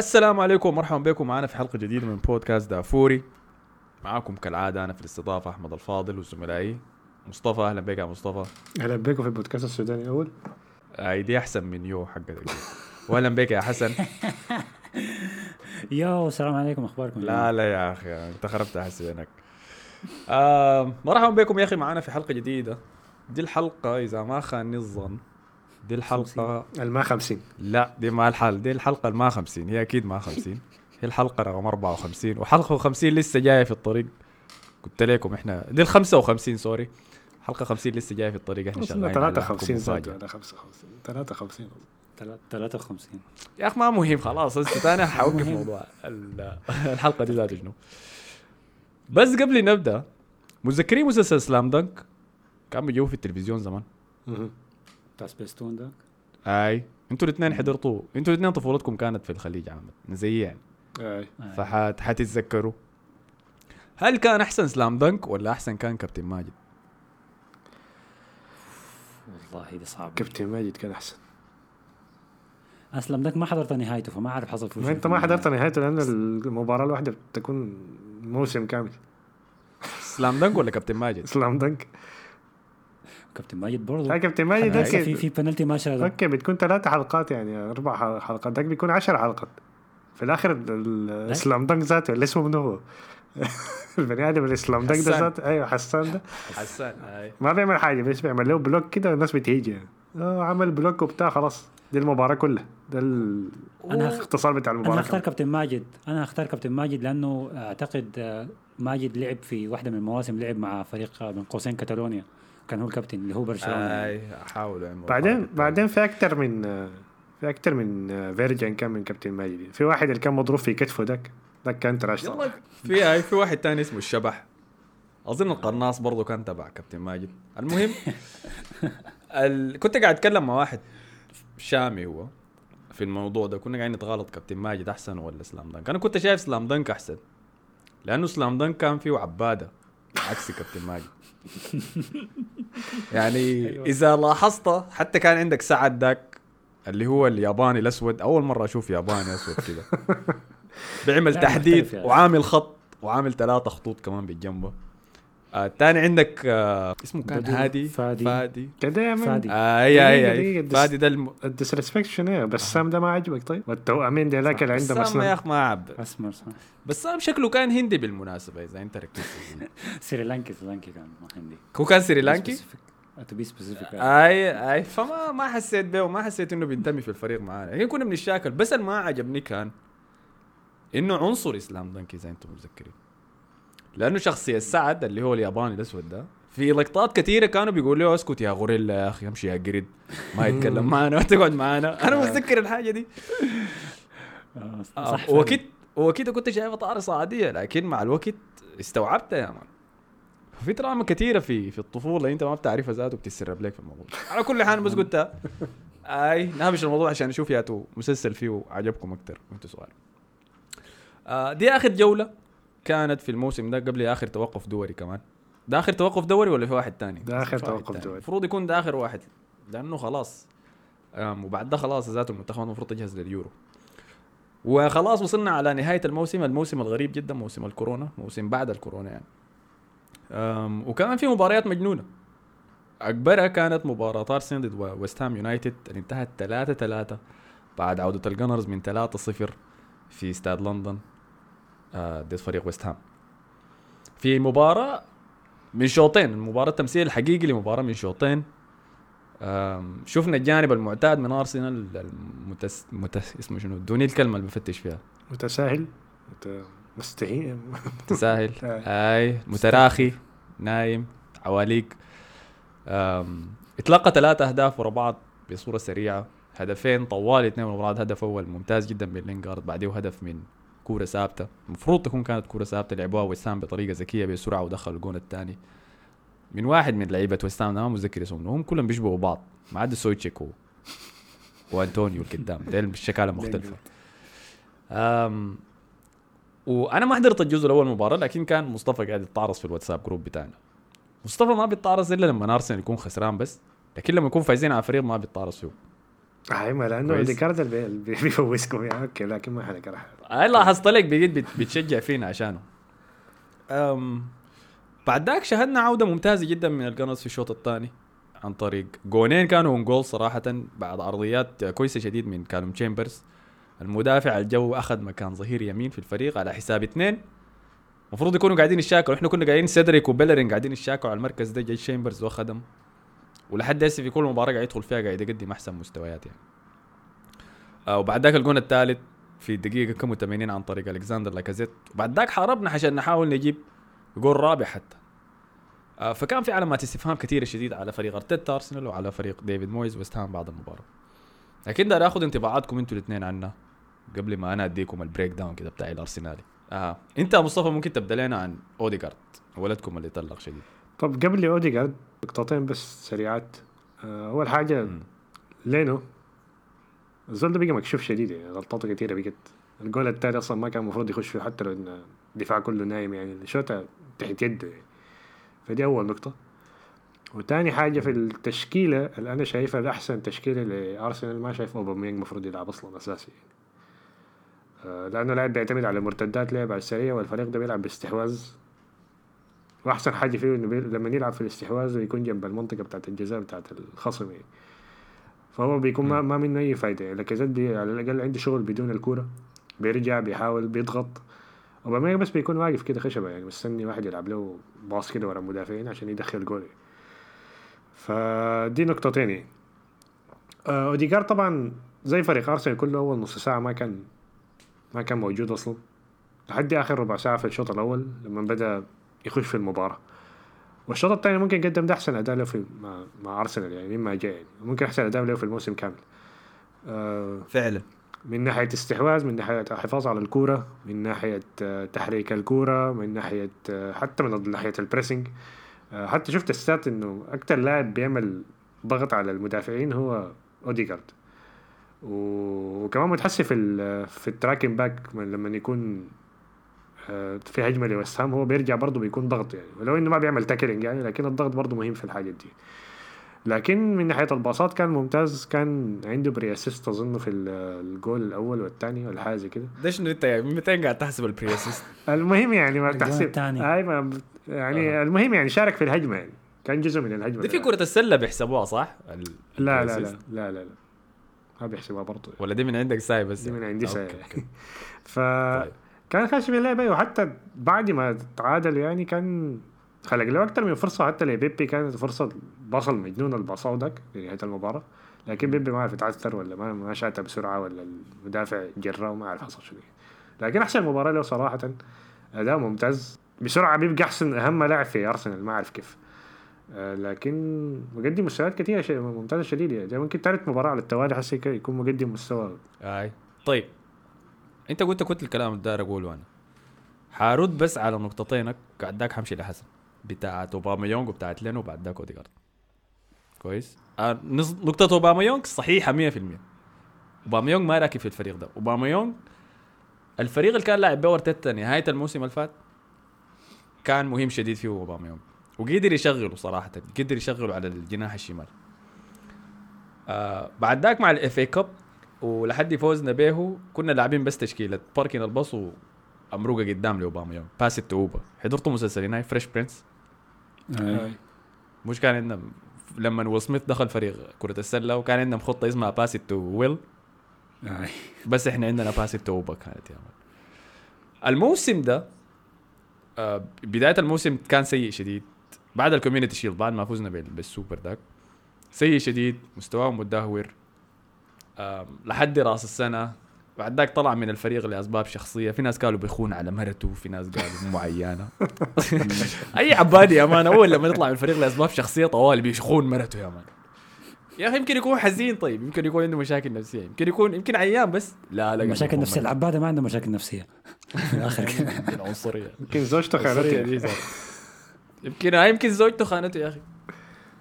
السلام عليكم ومرحبا بكم. معنا في حلقة جديدة من بودكاست دافوري. معاكم كالعادة أنا في الاستضافة أحمد الفاضل وزملائي مصطفى أهلا بك يا مصطفى. أهلا بكم في البودكاست السوداني الأول هاي دي أحسن من yo حقتك. واهلا بك يا حسن. yo السلام عليكم. أخباركم؟ لا لا يا أخي أنت خربت حسينك آه مرحبا بكم يا أخي. معنا في حلقة جديدة. دي الحلقة إذا ما خانني الظن دي الحلقة الماء 50 لا دي ما الحل دي الحلقة الما 50 هي أكيد ما 50 هي الحلقة رقم 54 وحلقة 50 لسه جاية في الطريق. قلت لكم إحنا دي ال 55 سوري. حلقة 50 لسه جاية في الطريق. إحنا شغالين على 53 لكم زاد مفاجأة. ولا 55 53 53 يا أخي ما مهم خلاص. أنت أنا حوقف موضوع ال- الحلقة دي ذاته شنو. بس قبل نبدأ متذكرين مسلسل سلام دنك كان بيجوا في التلفزيون زمان. بتاع سبيستون ده أي أنتوا الاثنين حضرتوا أنتوا الاثنين طفولتكم كانت في الخليج عامة زي يعني آي. فحت حتتذكروا هل كان أحسن سلام دنك ولا أحسن كان كابتن ماجد؟ والله دي صعبه كابتن ماجد كان أحسن اسلم داك ما حضرت نهايته فما أعرف حصل فيه أنت ما. حضرت نهايته لأن المباراة الواحدة بتكون موسم كامل سلام دنك ولا كابتن ماجد؟ سلام دنك كابتن ماجد برضه لا كابتن ماجد هسه في okay في بنالتي ما شاء okay بتكون ثلاث حلقات يعني أربع حل- حلقات. ذاك بيكون 10 حلقات. في الآخر ال- ال- السلام دنك ذاته اللي اسمه منو هو؟ البني آدم السلام دنك ده حسان. ذاته؟ أيوه حسان ده. حسان اي ما بيعمل حاجة بس بيعمل له block كده والناس يعني. آه عمل block وبتاع خلاص. دي المباراة كلها. ده ال- أنا هخ- الاختصار بتاع أنا المباراه هختار كمان. كابتن ماجد. أنا هختار كابتن ماجد لأنه أعتقد آه، ماجد لعب في واحدة من المواسم لعب مع فريق آه، من قوسين كاتالونيا. كان هو الكابتن اللي هو برشلونة. أي أحاول أعمل بعدين مقارنة. بعدين في أكثر من في أكثر من version كان من كابتن ماجد. في واحد اللي كان مضروب في كتفه ذاك ذاك كان trash يلا. في هاي في واحد تاني اسمه الشبح. أظن القناص برضه كان تبع كابتن ماجد. المهم ال... كنت قاعد أتكلم مع واحد شامي هو في الموضوع ده. كنا قاعدين نتغالط كابتن ماجد أحسن ولا سلام دنك؟ أنا كنت شايف سلام دنك أحسن لأنه سلام دنك كان فيه عبادة عكس كابتن ماجد. يعني إذا لاحظت حتى كان عندك سعد داك اللي هو الياباني الأسود. أول مرة أشوف ياباني أسود كده بيعمل تحديد يعني. وعامل خط وعامل ثلاثة خطوط كمان بالجنبه. آه الثاني عندك آه اسمه كان هادي؟ فادي. فادي. كده فادي. آه أي أي أي. فادي ده الم... ال disrespect شنو يا بسام ده ما عجبك طيب؟ والتوأمين ده ذاك اللي عنده بسام يا اخ ما عبر اسمر صح. بسام شكله كان هندي بالمناسبة إذا أنت ركزت. سريلانكي سريلانكي كان ما عندي هو كان سريلانكي؟ to be specific أي أي. فما ما حسيت به وما حسيت إنه بينتمي في الفريق معانا. لكن كنا بنتشاكل بس اللي ما عجبني كان إنه عنصر سلام دنك إذا أنتم متذكرين. لأنه شخصية سعد اللي هو الياباني الأسود ده في لقطات كثيرة كانوا بيقولوا له اسكت يا غوريلا يا أخي امشي يا قرد ما يتكلم معنا ما تقعد معنا. أنا متذكر الحاجة دي. آه، صح وكده وكده كنت شايفها طارصة عادية لكن مع الوقت استوعبتها يا مان. في دراما كثيرة في في الطفولة أنت ما بتعرفها ذاته بتسرب لك في الموضوع. على كل حال بس قلتها أي نهمش الموضوع عشان نشوف ياتو مسلسل فيه عجبكم أكثر وانتوا صغار. آه دي آخر جولة. كانت في الموسم ده قبل آخر توقف دوري كمان ده آخر توقف دوري ولا في واحد تاني؟ ده واحد توقف تاني. دوري. المفروض يكون ده آخر واحد لأنه خلاص وبعد ده خلاص ذاته المنتخب المفروض تجهز لليورو وخلاص وصلنا على نهاية الموسم الموسم الغريب جدا موسم الكورونا موسم بعد الكورونا يعني أم وكمان في مباريات مجنونة أكبرها كانت مباراة أرسنال ضد ويست هام يونايتد اللي انتهت 3 3 بعد عودة الجنرز من 3 0 في استاد لندن ضد فريق ويست هام. في مباراة من شوطين المباراة التمثيل الحقيقي لمباراة من شوطين. شفنا الجانب المعتاد من أرسنال المتس... متس... اسمه شنو؟ دوني الكلمة اللي بفتش فيها. متساهل؟ مت- مستهين متساهل. آه. أي متراخي نايم عواليق. اتلقى ثلاثة أهداف ورا بعض بصورة سريعة. هدفين طوال اثنين ورا بعض. هدف أول ممتاز جدا من لينجارد بعديه هدف من كورة ثابتة. المفروض تكون كانت كورة ثابتة لعبوها ويستهام بطريقة ذكية بسرعة ودخلوا الجون الثاني. من واحد من لعيبة ويستهام ما متذكر اسمهم هم كلهم بيشبهوا بعض. ما عدا سوتشيك. وأنطونيو القدام. ديل بالشكالة مختلفة. أم... وأنا ما حضرت الجزء الأول المباراة لكن كان مصطفى قاعد يتعرض في الواتساب group بتاعنا. مصطفى ما بيتعرض إلا لما ارسنال يكون خسران بس لكن لما يكون فايزين على فريق ما بيتعرض فيه أي ما لأنه اللي بي- بي- بيفوزكم يعني okay لكن ما حنقرا هاي لاحظت لك بقيت بت- بتشجع فينا عشانه. أم بعد ذاك شاهدنا عودة ممتازة جدا من القنرز في الشوط الثاني عن طريق جونين. كانوا own goal صراحة بعد عرضيات كويسة شديد من كالوم تشامبرز المدافع الجو أخذ مكان ظهير يمين في الفريق على حساب اثنين. المفروض يكونوا قاعدين يشاكلوا. إحنا كنا قاعدين سيدريك وبيلرين قاعدين يشاكلوا على المركز ده جاي تشامبرز واخدهم ولحد هسه في كل مباراة قاعد يدخل فيها قاعد يقدم أحسن مستويات يعني. آه وبعد ذاك الجون الثالث في الدقيقه كم 80 عن طريق ألكسندر لاكازيت. وبعد ذاك حاربنا عشان نحاول نجيب جول رابع حتى. آه فكان في علامات استفهام كثيرة شديد على فريق أرتيتا أرسنال وعلى فريق ديفيد مويز ويست بعد المباراة. لكن ده آخذ انطباعاتكم أنتوا الاثنين عنا قبل ما أنا أديكم ال breakdown كده بتاع الأرسنالي. آه. أنت يا مصطفى ممكن تبدأ لنا عن اوديجارد ولدكم اللي طلق شديد. طب قبل اوديجارد نقطتين بس سريعات آه، أول حاجة مم. لينو. الزول ده بقى مكشوف شديد يعني غلطاته كثيره بقت. الجول التالي أصلا ما كان المفروض يخش فيه حتى لو إن الدفاع كله نايم يعني الشوطه تحت يده يعني. فدي أول نقطة. وتاني حاجة في التشكيلة اللي أنا شايفها الأحسن تشكيلة لأرسنال ما شايف أوباميانج المفروض يلعب أصلا أساسي يعني. آه، لأنه لاعب بيعتمد على مرتدات لعب على السريع والفريق ده بيلعب باستحواذ. وأحسن حاجة فيه إنه لما يلعب في الاستحواذ يكون جنب المنطقة بتاعت الجزاء بتاعت الخصم يعني فهو بيكون ما, ما منه أي فايدة. يعني لاكازيت على الأقل عنده شغل بدون الكورة. بيرجع بيحاول بيضغط. وبما بس بيكون واقف كده خشبة يعني. مستني واحد يلعب له باص كده ورا المدافعين عشان يدخل جول. يعني. فدي نقطتين يعني آه، اوديجار طبعا زي فريق أرسنال كله أول نص ساعة ما كان ما كان موجود أصلا. لحد آخر ربع ساعة في الشوط الأول لما بدأ يخش في المباراة. والشوط الثاني ممكن قدم ده أحسن أداء له في مع, مع أرسنال يعني مما جاء يعني. ممكن أحسن أداء له في الموسم كامل. آه فعلا. من ناحية استحواذ من ناحية الحفاظ على الكورة من ناحية آه تحريك الكورة من ناحية آه حتى من ناحية ال pressing آه حتى شفت ال stats إنه أكتر لاعب بيعمل ضغط على المدافعين هو أوديجارد. وكمان متحسن في في ال tracking back لما يكون في هجمه لويست هام هو بيرجع برضه بيكون ضغط يعني ولو إنه ما بيعمل tackling يعني لكن الضغط برضه مهم في الحاجات دي لكن من ناحية الباصات كان ممتاز كان عنده pre-assist أظن في ال- الجول الأول والثاني ولا حاجة زي كده ده شنو أنت يعني 200 قاعد تحسب ال pre-assist المهم يعني ما تحسب التاني. أي ما يعني المهم يعني شارك في الهجمه يعني كان جزء من الهجمه دي في كرة السلة بيحسبوها صح؟ ال- لا لا لا ال pre-assist. لا لا لا ما بيحسبها برضه ولا دي من عندك ساي بس دي من؟ عندي ساي. ف طيب. كان خش في اللعبة وحتى بعد ما تعادلوا يعني كان خلق له أكثر من فرصة حتى لبيبي كانت فرصة باص مجنون الباصاو داك في نهاية المباراة. لكن بيبي ما عرف يتعثر ولا ما ما شاتها بسرعة ولا المدافع جراه وما عرف حصل شنو. لكن أحسن مباراة له صراحة أداء ممتاز. بسرعة بيبقى أحسن أهم لاعب في أرسنال ما أعرف كيف. آه، لكن مقدم مستويات كثيره ممتازة شديدة. يعني ممكن ثالث مباراة على التوالي حسي يكون مقدم مستوى. أي. طيب. انت قلت كنت الكلام اللي داير أقوله أنا. حارد بس على نقطتينك بعد ذاك حمشي لحسن. بتاعت اوباميونج وبتاعت لينو وبعد ذاك اوديجارد كويس؟ آه نص- نقطة اوباميونج صحيحة 100% اوباميونج ما راكب في الفريق ده. اوباميونج الفريق اللي كان لاعب بيه ارتيتا نهاية الموسم اللي فات كان مهم شديد فيه اوباميونج وقدر يشغله صراحة قدر يشغله على الجناح الشمال. آه بعد ذاك مع ال FA Cup ولحد فوزنا به كنا لاعبين بس تشكيلة. parking the bus وامروقه قدام لأوباميونج. pass اوبا حضرتوا مسلسل هناي Fresh Prince. مش كان عندنا لما ويل سميث دخل فريق كرة السلة وكان عندنا خطه اسمها pass to Will. بس إحنا عندنا pass اوبا كانت يا man الموسم ده آه بداية الموسم كان سيء شديد. بعد ال Community Shield بعد ما فزنا بال- بالسوبر داك سيء شديد مستواهم متدهور لحد راس السنة بعد ذاك طلع من الفريق لأسباب شخصية. في ناس قالوا بيخون على مرته في ناس قالوا أمه عيانة. أي عبادي يا man أول لما يطلع من الفريق لأسباب شخصية طوالي بيخون مرته يا man. يا أخي يمكن يكون حزين طيب. يمكن يكون عنده مشاكل نفسية. يمكن يكون يمكن عيان بس. لا لا مشاكل نفسية. العباده ما عنده مشاكل نفسية. يمكن عنصرية. يمكن زوجته عنصرية خانته. ذات. يمكن آه، يمكن زوجته خانته يا أخي.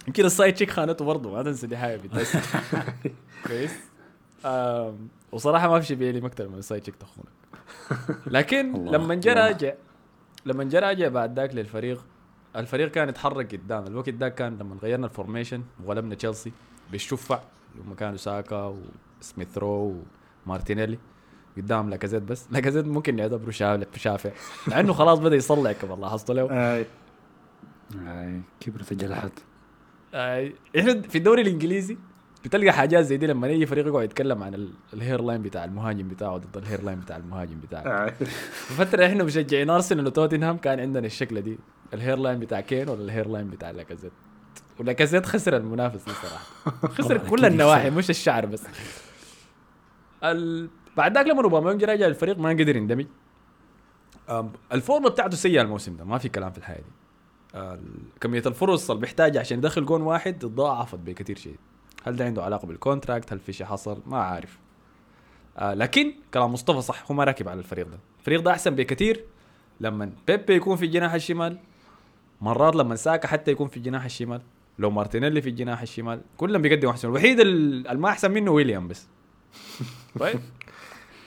يمكن ال side chick خانته برضه ما تنسى دي حاجة كويس. وصراحة ما في شيء بيلي مكتب من ال side chick تخونك لكن لما جا. راجع لما جا راجع بعد ذاك للفريق الفريق كان يتحرك قدام. الوقت ده كان لما غيرنا ال formation وغلبنا تشيلسي بالشفع هم كانوا ساكا وسميث رو ومارتينيلي قدام لاكازيت بس. لاكازيت ممكن نعتبره شافع شافع. لأنه خلاص بدأ يصلع كما لاحظت له آه. اي كبرت الجلحات. آه، إحنا في الدوري الإنجليزي بتلقى حاجات زي دي لما يجي فريق يقعد يتكلم عن ال- ال hairline بتاع المهاجم بتاعه ضد ال hairline بتاع المهاجم بتاعه. آه. فترة إحنا مشجعين أرسنال وتوتنهام كان عندنا الشكلة دي. ال hairline بتاع كين ولا ال hairline بتاع لاكازيت؟ ولاكازيت خسر المنافسة دي صراحة. خسر كل النواحي. مش الشعر بس. ال... بعد ذاك لما اوباميونج رجع الفريق ما قدر يندمج. أم، الفورمه بتاعته سيئة الموسم ده ما في كلام في الحياة دي. كمية الفرص اللي بيحتاجها عشان يدخل جون واحد تضاعفت بكثير شيء. هل ده عنده علاقة بال contract هل في شيء حصل؟ ما عارف آه لكن كلام مصطفى صح هو ما راكب على الفريق ده. الفريق ده أحسن بكثير لما بيبي يكون في الجناح الشمال مرات لما ساكا حتى يكون في الجناح الشمال لو مارتينيلي في الجناح الشمال كلهم بيقدموا أحسن. الوحيد ال- الما أحسن منه ويليام بس. طيب.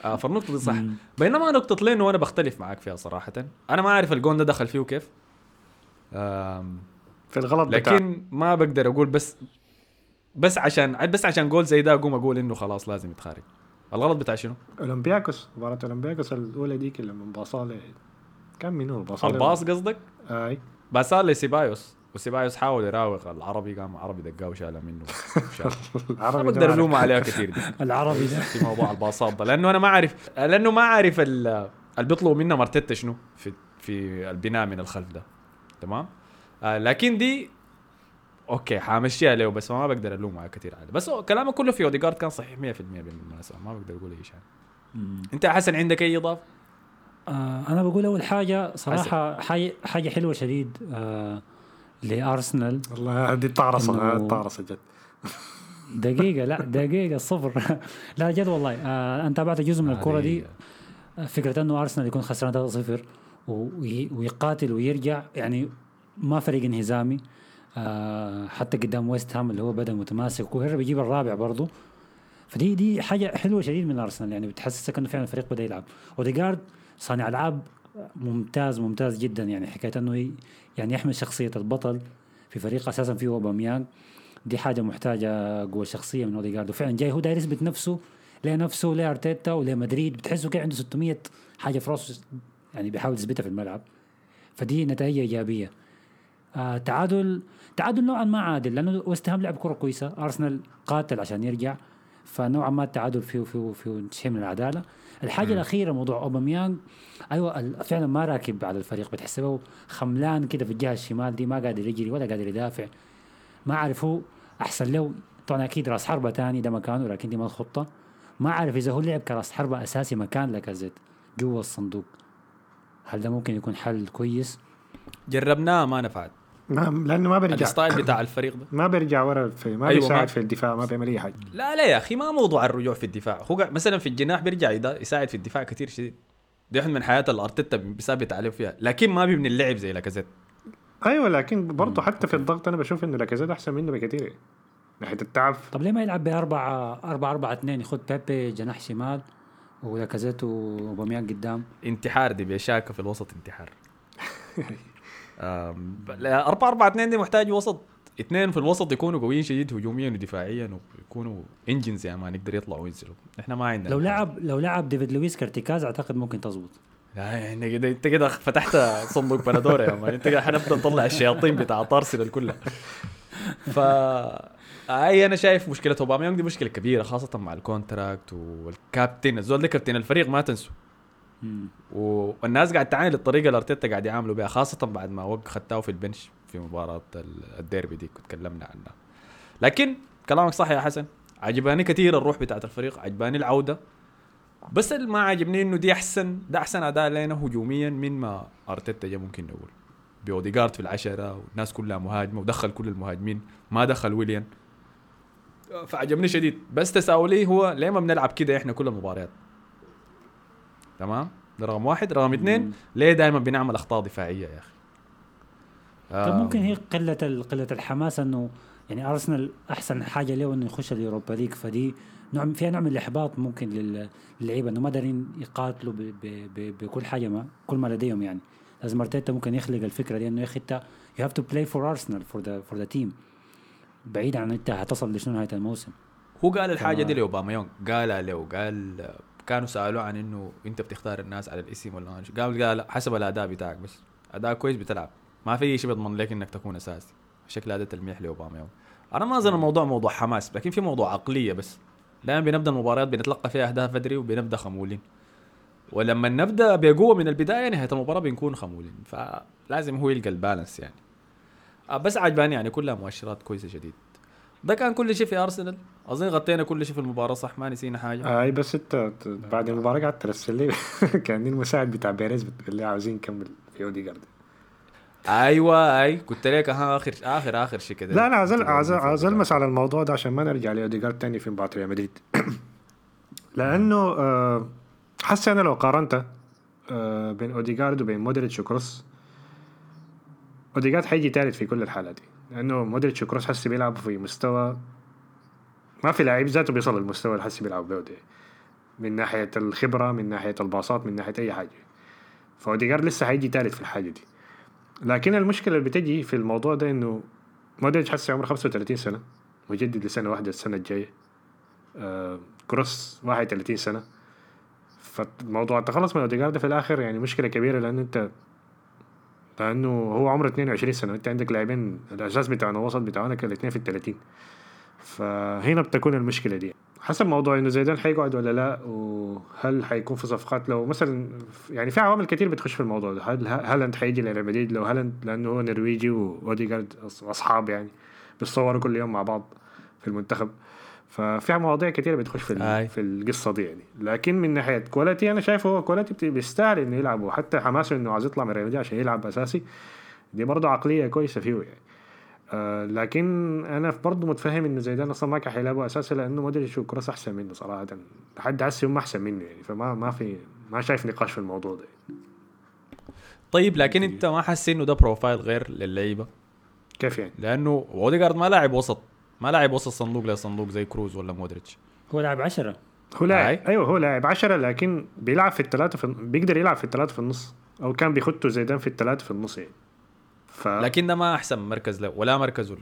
آه فالنقطة دي صح. بينما نقطة لين وأنا بختلف معاك فيها صراحة. أنا ما أعرف الجون ده دخل فيه كيف في الغلط بتاع لكن ما بقدر أقول بس بس عشان بس عشان جول زي ده اقوم أقول انه خلاص لازم يتخارج. الغلط بتاع شنو؟ أولمبياكوس مباراة أولمبياكوس الأولى ديك لما باصها ل- كان منو باصها ل- الباص قصدك؟ أي. باصار لسيبايوس وسيبايوس حاول يراوغ. العربي قام عربي دقاه وشالها منه. العربي ده بقدر ألومه عليها كثير دي. العربي ده. في موضوع الباصات ده. لأنه أنا ما اعرف لأنه ما أعرف ال- اللي بيطلبوا منا مرتدة شنو في في البناء من الخلف ده. تمام؟ آه لكن دي okay حامشيها له بس ما بقدر ألومها كثير عليه بس هو كلامك كله في اوديجارد كان صحيح 100% بالمناسبة. ما بقدر أقول أي شيء. أنت حسن عندك أي إضافة؟ آه أنا بقول أول حاجة صراحة حاجة حاجة حلوة شديد آه لأرسنال. والله دي إنه- آه، التعرصة جد. دقيقة لا دقيقة صفر. لا جد والله. آه أنا تابعت جزء من الكرة دي. فكرة إنه أرسنال يكون خسران 3-0 وي- ويقاتل ويرجع يعني ما فريق انهزامي. آه حتى قدام ويست هام اللي هو بدأ متماسك. وهرب يجيب الرابع برضه فدي دي حاجة حلوة شديد من ارسنال يعني بتحسسك إنه فعلا الفريق بدأ يلعب. اوديجارد صانع ألعاب ممتاز ممتاز جدا. يعني حكاية إنه يعني يحمل شخصية البطل في فريق أساسا فيه اوباميانج دي حاجة محتاجة قوة شخصية من اوديجارد وفعلا جاي هو داير يثبت نفسه لنفسه لارتيتا ولمدريد بتحسه كده عنده 600 حاجة في راسه يعني بيحاول يثبتها في الملعب. فدي نتائج إيجابية. آه تعادل تعادل نوعا ما عادل لأنه ويست هام لعب كرة كويسة أرسنال قاتل عشان يرجع فنوعا ما التعادل فيه فيه فيه شيء من العدالة. الحاجة الأخيرة موضوع اوباميانج أيوه فعلا ما راكب على الفريق بتحسبه خملان كده في الجهة الشمال دي ما قادر يجري ولا قادر يدافع ما عارف هو أحسن له طبعا أكيد راس حربة تاني ده مكانه لكن دي ما الخطة. ما عارف إذا هو لعب كراس حربة أساسي مكان لاكازيت جوا الصندوق هل ده ممكن يكون حل كويس؟ جربناها ما نفعت. ما لأنه ما بيرجع. ال style بتاع الفريق ده. ما بيرجع ورا في ما أيوة، بيساعد ما- في الدفاع ما بيعمل أي حاجة. لا لا يا أخي ما موضوع الرجوع في الدفاع. هو مثلا في الجناح بيرجع يساعد في الدفاع كثير شديد. دي واحد من الحاجات أرتيتا بيثبت عليه فيها. لكن ما بيبني اللعب زي لاكازيت. أيوه لكن برضه حتى في الضغط أنا بشوف إنه لاكازيت أحسن منه بكثير ناحية التعب. طب ليه ما يلعب بأربعة أربعة أربعة اثنين؟ ياخد بيبي جناح شمال ولاكازيت وأوباميانج قدام. انتحار دي بتشاكل في الوسط انتحار. 4 4 2 دي محتاج وسط. اثنين في الوسط يكونوا قويين شديد هجوميا ودفاعيا ويكونوا engines يا man يقدر يطلعوا وينزلوا. إحنا ما عندنا لو لعب لو لعب ديفيد لويس كارتكاز أعتقد ممكن تزبط. لا يعني كده أنت كده فتحت صندوق بندوره يا man. أنت كده حنبدأ نطلع الشياطين بتاع ارسنال كلها ف أي أنا شايف مشكلة أوباميانج دي مشكلة كبيرة خاصة مع ال contract والكابتن. الزول ده كابتن الفريق ما تنسوا. والناس قاعد تعاني للطريقة اللي أرتيتا قاعد يعامله بها خاصة بعد ما وقع خته في ال bench في مباراة ال- الديربي دي تكلمنا عنها. لكن كلامك صح يا حسن. عجباني كثير الروح بتاعت الفريق عجباني العودة. بس اللي ما عجبني إنه دي أحسن ده أحسن أداء لنا هجوميا من ما أرتيتا جا ممكن نقول. بيوديجارد في العشرة والناس كلها مهاجمة ودخل كل المهاجمين ما دخل ويليان. فعجبني شديد. بس تساؤلي هو ليه ما بنلعب كده إحنا كل المباريات؟ تمام؟ ده رقم واحد. رقم اثنين. ليه دائما بنعمل أخطاء دفاعية يا أخي؟ طب آه، ممكن هي قلة ال- قلة الحماس إنه يعني أرسنال أحسن حاجة له إنه يخش اليوروبا ليج؟ فدي نوع فيها نوع من الإحباط ممكن لل- للعيبة إنه ما دارين يقاتلوا ب- ب- ب- بكل حاجة ما كل ما لديهم يعني. لازم أرتيتا ممكن يخلق الفكرة دي إنه يا أخي أنت you have to play for ارسنال for the for the team بعيد عن أنت هتصل لشنو نهاية الموسم. هو قال الحاجة دي. لأوباميانغ؟ قالها له قال كانوا سألوه عن إنه أنت بتختار الناس على الاسم ولا قال قال حسب الأداء بتاعك بس. أداء كويس بتلعب. ما في شيء بيضمن لك إنك تكون أساسي. شكل هذا تلميح لأوباما يونغ أنا ما أظن الموضوع موضوع حماس لكن في موضوع عقلية بس. دائما بنبدأ المباريات بنتلقى فيها أهداف بدري وبنبدأ خمولين. ولما نبدأ بقوة من البداية نهاية المباراة بنكون خمولين. فلازم هو يلقى البالانس يعني. آه، بس عجباني يعني كلها مؤشرات كويسة شديد. ده كان كل شيء في أرسنال. أظن غطينا كل شيء في المباراة صح؟ ما نسينا حاجة. أي بس أنت بعد المباراة قعدت ترسل لي كان المساعد بتاع بيريز بتقول لي عاوزين نكمل في أوديجارد. أيوه أي. قلت لك ها آخر آخر آخر شيء كده. لا أنا عاوز عاوز المس على الموضوع ده عشان ما نرجع لأوديجارد تاني في مباراة ريال مدريد. لأنه آه، حاسس أنا لو قارنت آه، بين أوديجارد وبين مودريتش وكروس أوديجارد حيجي ثالث في كل الحالات دي. لأنه مودريتش وكروس حسي بيلعبوا في مستوى ما في لاعب ذاته بيصل للمستوى اللي حسي بيلعبوا به ده. من ناحية الخبرة من ناحية الباصات من ناحية أي حاجة. فاوديجارد لسه حيجي ثالث في الحاجة دي. لكن المشكلة اللي بتجي في الموضوع ده إنه مودريتش حسي عمره 35 سنة مجدد لسنة واحدة السنة الجاية. آه كروس 31 سنة. فالموضوع التخلص من اوديجارد في الآخر يعني مشكلة كبيرة لأنه أنت لأنه هو عمره 22 سنة أنت عندك لاعبين الأساس بتاعنا الوسط بتاعنا كان الاثنين في ال 30 فهنا بتكون المشكلة دي. حسب موضوع إنه زيدان حيقعد ولا لا وهل حيكون في صفقات لو مثلا يعني في عوامل كتير بتخش في الموضوع ده. هل هالاند حيجي لريال مدريد؟ لو هالاند لأنه هو نرويجي واوديجارد أصحاب يعني بيتصوروا كل يوم مع بعض في المنتخب. ففي مواضيع كتيرة بتخش في أي. في القصة دي يعني. لكن من ناحية quality أنا شايف هو quality بيستاهل إنه يلعب. وحتى حماسه إنه عايز يطلع من ريال عشان يلعب أساسي دي برضه عقلية كويسة فيه يعني. آه لكن أنا برضه متفهم إنه زيدان أصلا ما كان حيلعبه أساسي لأنه مودريتش وكروس أحسن منه صراحة. لحد هسه هم أحسن منه يعني فما ما في ما شايف نقاش في الموضوع ده. طيب لكن أنت ما حاسس إنه ده profile غير للعيبة؟ كيف يعني؟ لأنه اوديجارد ما لاعب وسط. ما لاعب وسط صندوق لصندوق زي كروز ولا مودريتش هو لاعب عشرة هو لاعب. أيوه هو لاعب 10 لكن بيلعب في الثلاثه في بيقدر يلعب في الثلاثه في النص أو كان بيخته زيدان في الثلاثه في النص يعني ف لكن ده ما أحسن مركز له ولا مركزه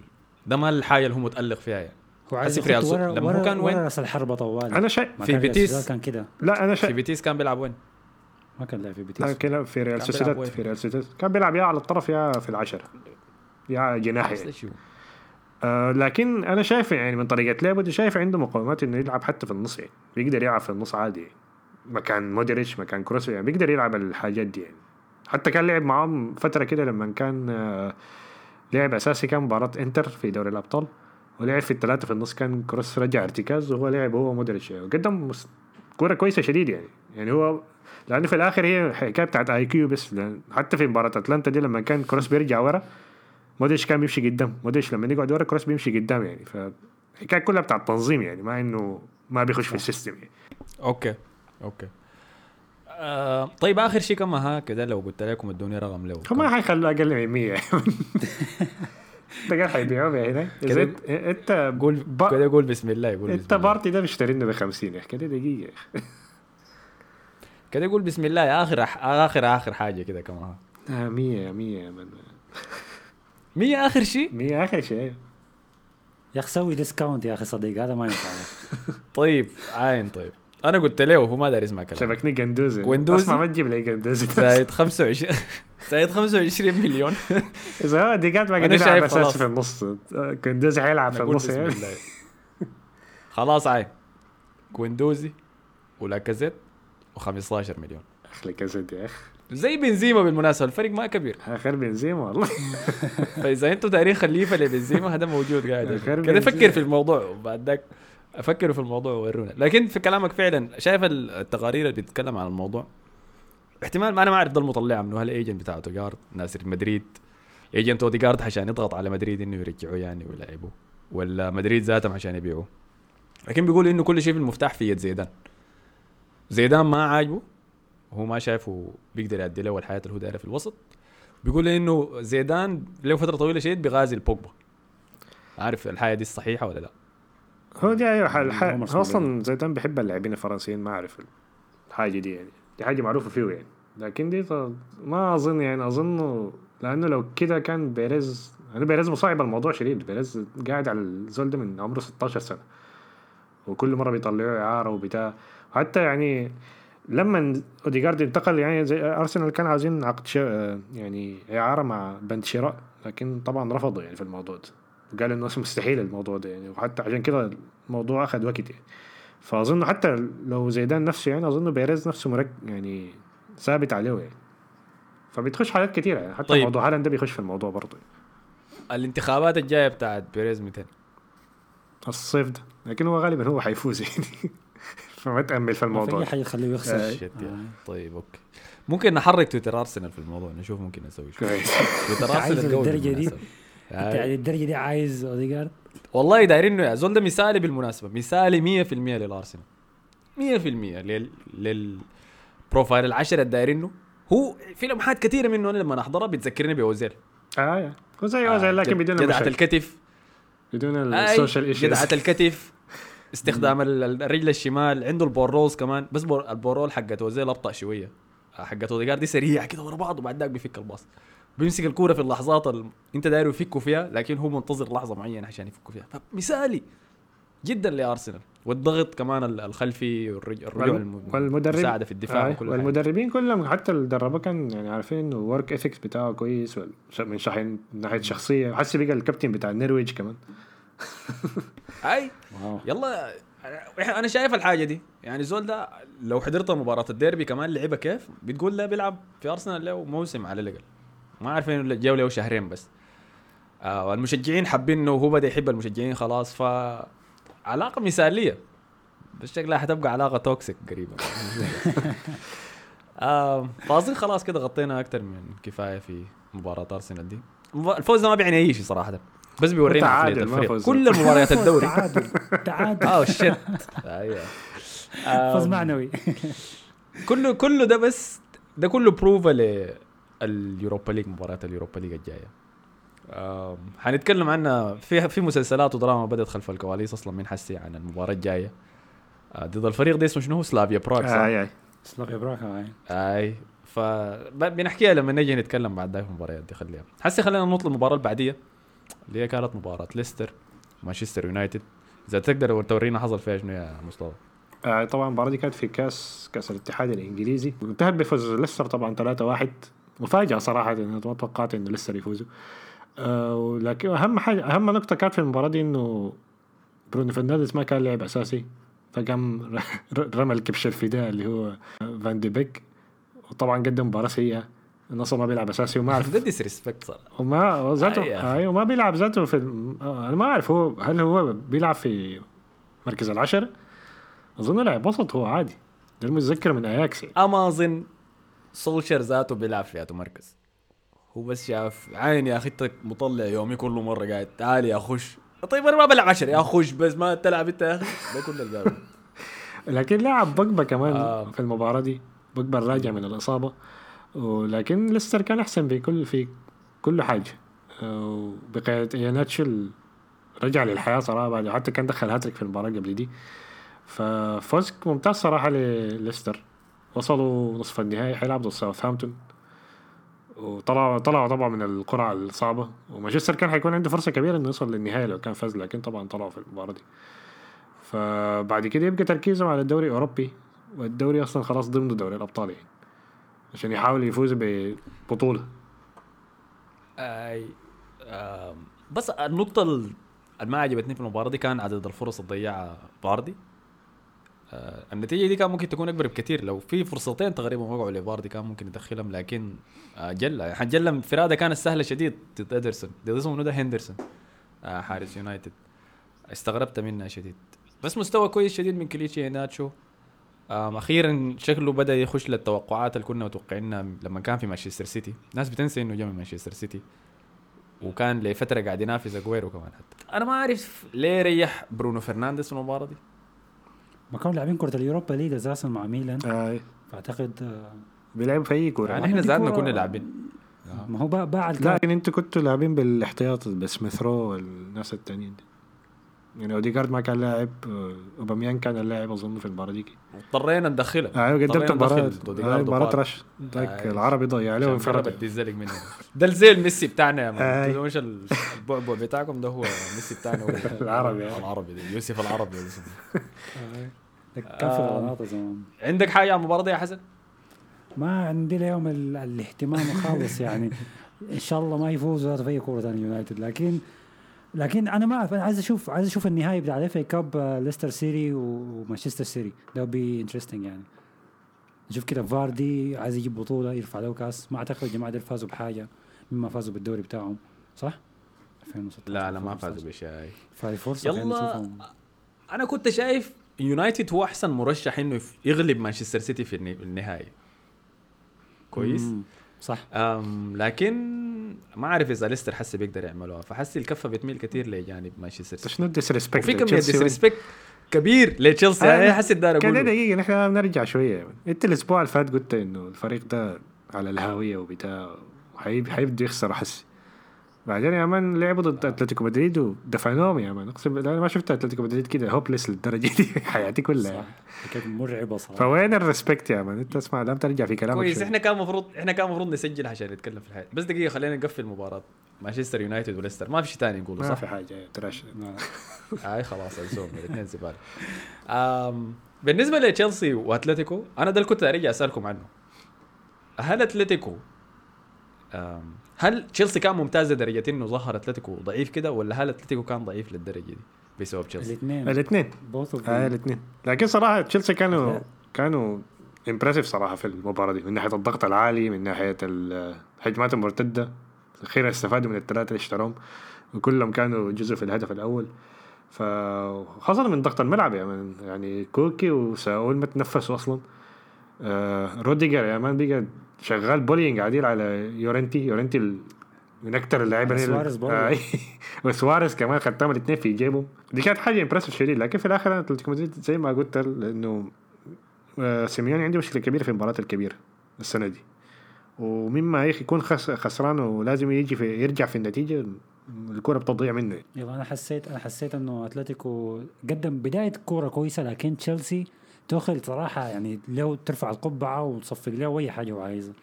ده ما الحاجة اللي هو متألق فيها يعني هو عايز في ريال ورا لما هو ورا كان وين؟ راس الحربة طوال أنا شايف في كان بيتيس. كان كده لا أنا في شايف بيتيس كان بيلعب وين؟ ما كان لاعب في لا بيتيس كده في ريال كان سوسيداد؟ في ريال سوسيداد كان بيلعب يا على الطرف يا في العشرة يا جناح يعني. آه لكن أنا شايف يعني من طريقة لعبه شايف عنده مقومات إنه يلعب حتى في النص يعني. بيقدر يلعب في النص عادي. مكان مودريتش مكان كروس يعني بيقدر يلعب الحاجات دي يعني. حتى كان لعب معاهم فترة كده لما كان آه لعب أساسي كان مباراة إنتر في دوري الأبطال. ولعب في الثلاثه في النص كان كروس رجع ارتكاز وهو لعب هو مودريتش يعني. وقدم كورة كويسة شديد يعني. يعني هو لأنه في الآخر هي حكاية بتاعت IQ بس حتى في مباراة أتلانتا دي لما كان كروس بيرجع ورا مودريتش كان بيمشي قدام مودريتش لما يقعد ورا كروس بيمشي قدام يعني. فالحكايه كلها بتاع التنظيم يعني ما إنه ما بيخش في السيستم يعني. أوكي أوكي. آه طيب آخر شيء كم ها كده لو قلت لكم ادوني رقم له ما حيخلوا أقل من 100 انت قال حيبيعوه كده- إذا إنت قول. كده قول بسم الله يقول إنت بارتي ده مشترينه ب 50 يا أخي كده دقيقة يا أخي. كده يقول بسم الله آخر آخر آخر حاجة كده كمان ها. آه 100 100 يا من 100 آخر شيء؟ 100 آخر شيء يا أخي سوي ديسكاونت يا أخي صديق هذا ما ينفع. طيب عاين طيب. أنا قلت له هو ما داري يسمع كلام. شبكني قندوزي قندوزي؟ اسمع ما تجيب لي قندوزي زايد 25 زايد 25 مليون. إذا هو ديجات ما أنا قاعد يلعب اساسي. في النص. قندوزي حيلعب في النص يعني. خلاص عاين كويندوزي ولاكازيت و15 مليون. اخلي كاسد يا أخي. زي بنزيما بالمناسبة الفرق ما كبير. اخر بنزيما والله. فإذا أنتوا دايرين خليفة لبنزيما هذا موجود قاعد. خير كده بنزيما. فكر في الموضوع وبعد ذاك أفكروا في الموضوع وورونا. لكن في كلامك فعلا شايف التقارير اللي بتتكلم عن الموضوع؟ احتمال ما أنا ما أعرف ده المطلع منه. هل ال agent بتاع اوديجارد ناس مدريد؟ agent اوديجارد عشان يضغط على مدريد إنه يرجعوه يعني ويلعبوه ولا مدريد ذاتهم عشان يبيعوه؟ لكن بيقول إنه كل شيء في المفتاح في يد زيدان. زيدان ما عاجبه. هو ما شايفه بيقدر يأدي له الحياة اللي هو دايرها في الوسط. بيقول إنه زيدان له فترة طويلة شديد بيغازي البوجبا عارف الحياة دي الصحيحه ولا لا؟ هو دي أيوه هو هو أصلا زيدان بيحب اللاعبين الفرنسيين ما أعرف الحاجة دي يعني. دي حاجة معروفة فيه يعني. لكن دي ما أظن يعني أظن لأنه لو كده كان بيريز أنا بيريز مصاحب الموضوع شديد. بيريز قاعد على الزول ده من عمره 16 سنة. وكل مرة بيطلعوه إعارة وبتاع. حتى يعني لما اوديجارد انتقل يعني زي أرسنال كان عاوزين عقد يعني إعارة مع بند شراء لكن طبعا رفضوا يعني في الموضوع ده. قال إنه مستحيل الموضوع ده يعني وحتى عشان كده الموضوع أخذ وقت يعني. فأظن حتى لو زيدان نفسه يعني أظن بيريز نفسه مركز يعني ثابت عليه يعني. فبتخش حاجات كثيره يعني حتى طيب. موضوع هالاند ده بيخش في الموضوع برضه. الانتخابات الجاية بتاعت بيريز متى؟ الصيف ده. لكن هو غالبا هو حيفوز يعني. فما تأمل في في الموضوع. ده. حاجة يخليه يخسر. آه. يعني. طيب أوكي. ممكن نحرك تويتر أرسنال في الموضوع نشوف ممكن نسوي show كويس. تويتر عايز أرسنال قوي للدرجة دي؟ أنت يعني الدرجة دي عايز أوديجارد؟ والله دايرين إنه زول ده مثالي بالمناسبة مثالي 100% للأرسنال. 100% لل لل profile العشرة الدايرينه هو في لمحات كثيره منه أنا لما احضرها بتذكرني بأوزيل. آه زي أوزيل لكن بدون جدعة الكتف. بدون أي، السوشيال ايشوز جدعة الكتف. استخدام ال- ال- الرجل الشمال عنده البوروز كمان. بس بور البورول حقت اوزيل ابطا شوية. آه، حقت اوديجارد دي سريع كده ورا بعض وبعد ذاك بيفك الباص. بيمسك الكورة في اللحظات اللي انت داير يفكوا فيها لكن هو منتظر لحظة معينة عشان يفكوا فيها. فمثالي جدا لأرسنال. والضغط كمان ال- الخلفي والرج- الرجوع الم- والمدرب المساعده في الدفاع آه، والمدربين كلهم حتى اللي دربوه كان يعني عارفين إنه work ethics بتاعه كويس من شحن من ناحية شخصية. حسي بقى الكابتن بتاع النرويج كمان. اي يلا أنا شايف الحاجة دي. يعني زول ده لو حضرت مباراة الديربي كمان لعبها كيف؟ بتقول لا بيلعب في أرسنال له موسم على الأقل. ما عارفين جو له شهرين بس. آه والمشجعين حابين إنه هو بدأ يحب المشجعين خلاص. ف علاقة مثالية. بس شكلها حتبقى علاقة toxic قريبا. آه فاظن خلاص كده غطينا أكثر من كفاية في مباراة أرسنال دي. الفوز ده ما بيعني أي شيء صراحة. بس بيورينا ما الفريق. فوز. كل المباريات الدوري. تعادل تعادل. آه shit أيوه. فوز معنوي. كله كله ده بس ده كله بروفا لل Europa League مباريات ال Europa League الجاية. حنتكلم عنها. في في مسلسلات ودراما بدأت خلف الكواليس أصلا من حسي عن المباراة الجاية. آه، ضد الفريق ده اسمه شنو؟ هو سلافيا براغ صح؟ آه، آه. سلافيا براغ آي. ف ب- بنحكيها لما نجي نتكلم بعد ذاك المباريات دي خليها. حسي خلينا نطلب المباراه اللي بعديها اللي هي كانت مباراة ليستر مانشستر يونايتد؟ إذا تقدر تورينا حصل فيها شنو يا مصطفى؟ آه طبعا المباراة دي كانت في كأس كأس الاتحاد الإنجليزي. وانتهت بفوز ليستر طبعا 3-1 مفاجأة صراحة أنا ما توقعت إنه ليستر يفوزوا. آه ولكن أهم حاجة أهم نقطة كانت في المباراة دي إنه برونو فرنانديز ما كان لاعب أساسي. فقام رمى الكبش الفداء اللي هو فان دي بيك. وطبعا قدم مباراة سيئة. النصر ما بيلعب أساسي وما أعرف. ده disrespect صراحة. وما ذاته أي يا أخي. اي وما بيلعب ذاته في الم- آه، أنا ما أعرف هو هل هو بيلعب في مركز العشرة أظن لاعب وسط هو عادي. ده المتذكر من اياكس. اما اظن سولشر ذاته بيلعب في ذاته مركز هو بس شاف عين يا أخي انت مطلع يومي كل مرة قاعد تعال يا خش طيب أنا ما بلعب عشر يا خش بس ما تلعب أنت يا أخي. ده كل الباب لكن لعب بوجبا كمان آه. في المباراة دي بوجبا راجع من الإصابة. ولكن ليستر كان أحسن بكل في كل حاجة. وبقيادة إياناتشو ال- رجع للحياة صراحة بعد حتى كان دخل هاتريك في المباراة قبل دي. ففوز ممتاز صراحة لليستر. وصلوا نصف النهائي حيلعب ضد ساوثهامبتون. وطلعوا طلعوا طبعا من القرعة الصعبة. ومانشستر كان حيكون عنده فرصة كبيرة إنه يوصل للنهائي لو كان فاز لكن طبعا طلعوا في المباراة دي. فبعد كده يبقى تركيزهم على الدوري الأوروبي. والدوري أصلا خلاص ضمن دوري الأبطال يعني. عشان يحاول يفوز ببطولة. أي آم، بس النقطة ال- اللي ما عجبتني في المباراة دي كان عدد الفرص اللي ضيعها فاردي آه، النتيجة دي كان ممكن تكون أكبر بكثير لو في فرصتين تقريبا وقعوا لفاردي كان ممكن يدخلهم لكن آه، جلة يعني جلة انفرادة كانت سهلة شديد ضد إدرسون. ضد اسمه ده هندرسون آه، حارس يونايتد استغربت منها شديد. بس مستوى كويس شديد من كليتشي ناتشو أخيرا شكله بدأ يخش للتوقعات اللي كنا متوقعينها لما كان في مانشستر سيتي. ناس بتنسى إنه جاي من مانشستر سيتي. وكان لفترة قاعد ينافس أجويرو كمان حتى. أنا ما أعرف ليه ريح برونو فرنانديز في المباراة دي. ما كانوا لاعبين كرة اليوروبا ليج أساسا مع ميلان. آه فأعتقد آه، بيلعبوا في أي كورة. يعني إحنا زادنا كنا لاعبين. ما هو باع الكارت لكن أنتوا كنتوا لاعبين بالاحتياط بسميث رو والناس التانيين دي. يعني اوديجارد ما كان لاعب آه، اوباميان كان اللاعب أظن في المباراة دي اضطرينا ندخلها أيوه قدمت مباراة آه، مباراة. رش ذاك آه. العربي ضيع عليه الزلق منه ده زي الميسي بتاعنا يا مان آي. أنتوا مش ال- البعبع بتاعكم ده هو ميسي بتاعنا العربي، آه. العربي ده يوسف العربي. كان في غلطات زمان عندك حاجة على المباراة دي يا حسن؟ ما عندي اليوم ال- الاهتمام خالص يعني إن شاء الله ما يفوزوا في أي كورة ثانية يونايتد لكن لكن أنا ما أعرف أنا عايز أشوف عايز أشوف النهائي بتاع الاف اي كاب ليستر سيتي ومانشستر سيتي ده بي انترستنج يعني. نشوف كده فاردي عايز يجيب بطولة يرفع له كأس. ما أعتقد الجماعة دول فازوا بحاجة مما فازوا بالدوري بتاعهم. صح؟ 2016 لا لا ما 2015. فازوا بشيء. فهذه فرصة يلا أنا كنت شايف يونايتد هو أحسن مرشح إنه يغلب مانشستر سيتي في النهائي. كويس؟ مم، صح. أم لكن ما أعرف إذا ليستر حسي بيقدر يعملوها فحسي الكفة بتميل كثير لجانب مانشستر سيتي شنو ال disrespect وفي كميه disrespect كبير لتشيلسي آه، يعني حسيت دار كده أقول له. دقيقة نحن بنرجع يعني. أنت الأسبوع اللي فات قلت إنه الفريق ده على الهاوية وبتاع حيب- حيبدوا يخسروا حسي بعدين يا man لعبوا ضد أتلتيكو مدريد ودفنوهم يا man. أقسم بالله أنا ما شفت أتلتيكو مدريد كده hopeless للدرجة دي في حياتي كلها. يعني. صح. كانت مرعبة صراحة. فوين الريسبكت يا مان؟ أنت اسمع لم ترجع في كلامك كويس. إحنا كان المفروض إحنا كان المفروض نسجل عشان نتكلم في الحياة. بس دقيقة خلينا نقفل المباراه مانشستر يونايتد وليستر. ما في شيء ثاني نقوله ما صح؟ في حاجة trash اي خلاص الزوم الاثنين زبالة. بالنسبة لتشيلسي وأتلتيكو أنا ده اللي كنت أرجع أسألكم عنه. هل أتلتيكو هل تشيلسي كان ممتاز لدرجة إنه ظهر أتلتيكو ضعيف كده ولا هل أتلتيكو كان ضعيف للدرجة دي بسبب تشيلسي؟ الاثنين. الاثنين. آه الاثنين. لكن صراحة تشيلسي كانوا. كانوا impressive صراحة في المباراة دي من ناحية الضغط العالي من ناحية الهجمات المرتدة. أخيرا استفادوا من الثلاثة اللي اشتروهم وكلهم كانوا جزء في الهدف الأول. فخاصة من ضغط الملعب يا man. يعني كوكي وساول ما تنفسوا أصلا. آه روديجر يا man بقى شغال bullying عديل على يورنتي. يورنتي ال- من اللاعبين على اللي- سواريز. آه وسواريز كمان خدتهم الاثنين في جيبهم. دي كانت حاجة impressive شديد. لكن في الآخر أنا اتلتيكو مدريد زي ما قلت لأنه آه، سيميوني عنده مشكلة كبيرة في المباريات الكبيرة السنة دي. ولما يكون خس خسران ولازم يجي في يرجع في النتيجة الكرة بتضيع منه. يلا أنا حسيت أنا حسيت إنه أتلتيكو قدم بداية كوره كويسة لكن تشيلسي توخل صراحة يعني لو ترفع القبعة وتصفق له اي حاجة هو عايزها.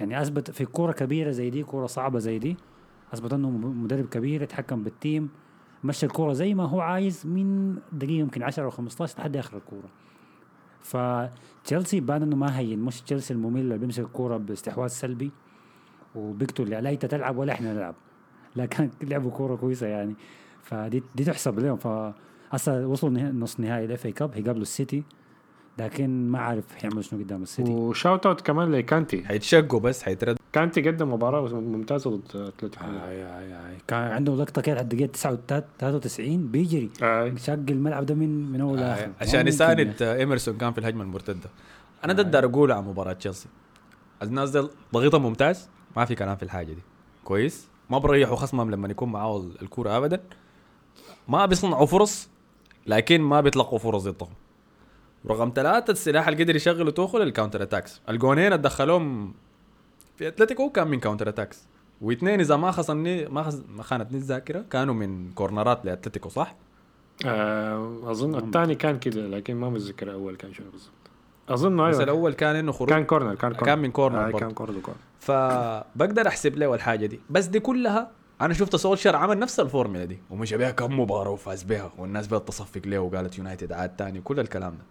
يعني أثبت في كورة كبيرة زي دي كورة صعبة زي دي أثبت إنه م- مدرب كبير يتحكم بال team مشى الكورة زي ما هو عايز من دقيقة يمكن 10 أو 15 لحد آخر الكورة. فتشيلسي بان إنه ما هين مش تشيلسي الممل اللي بيمسك الكورة باستحواذ سلبي وبيقتل لا أنت تلعب ولا إحنا نلعب. لا كان لعبوا كورة كويسة يعني. فدي دي تحسب لهم. ف هسه وصلوا نص نهائي ال FA Cup هيقابلوا السيتي. لكن ما عارف حيعملوا شنو قدام السيتي. و shout out كمان لكانتي. حيتشقوا بس حيترد كانتي قدم مباراة ممتازة ضد أتلتيكو. آي آي آي. كان عنده لقطة كده لحد الدقيقه 93 بيجري. آه. شق الملعب ده من من أول لاخر آه، عشان يساند آه، إيمرسون كان في الهجمة المرتدة. أنا ده بدي أقول عن مباراة تشيلسي. الناس دي ضغطهم ممتاز ما في كلام في الحاجة دي. كويس. ما بريحوا خصمهم لما يكون معاه ال- الكوره ابدا. ما بيصنعوا فرص لكن ما بيطلقوا فرص ضدهم. رقم ثلاثة السلاح اللي قدر يشغله توخل ال counter attacks الجونين اللي دخلوهم في أتلتيكو كان من counter attacks واثنين إذا ما خصني ما خص... ما خانتني الذاكره كانوا من corner ات لأتلتيكو صح؟ آه أظن الثاني كان كده لكن ما متذكر الأول كان شنو بالضبط. أظن بس أيوه الأول كان إنه خروج. كان corner كان corner كان من corner آه. كان corner corner فبقدر أحسب له الحاجة دي. بس دي كلها أنا شفت سولشر عمل نفس الفورمولا دي. ومشى بيها كم مباراة وفاز بها والناس بدأت تصفق له وقالت يونايتد عاد تاني وكل الكلام ده.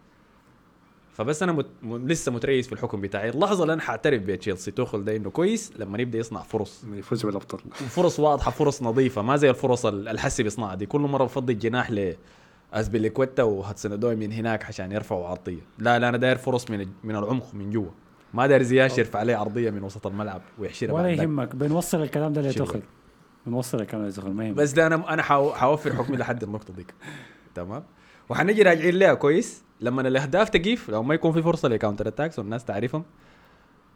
فبس أنا مت... م... لسه متريس في الحكم بتاعي. اللحظة اللي أنا حأعترف بتشيلسي توخل ده إنه كويس لما يبدا يصنع فرص. يفوز بالأبطال. وفرص واضحة فرص نظيفة ما زي الفرص ال- الحسي بيصنعها دي. كل مرة بفضي الجناح ل أزبيليكويتا وهادسون أودوي من هناك عشان يرفعوا عرضية. لا لا أنا داير فرص من من العمق من جوا. ما داير زياش يرفع عليه عرضية من وسط الملعب ويحشرها ولا. يهمك. بنوصل الكلام ده. لتوخل بنوصل الكلام ده لتوخل ما يهمك. بس ده أنا أنا حوفر حكمي لحد النقطة ديك. تمام؟ وحنجي راجعين لها كويس. لما الأهداف تقيف لو ما يكون في فرصة ل counter attacks والناس تعرفهم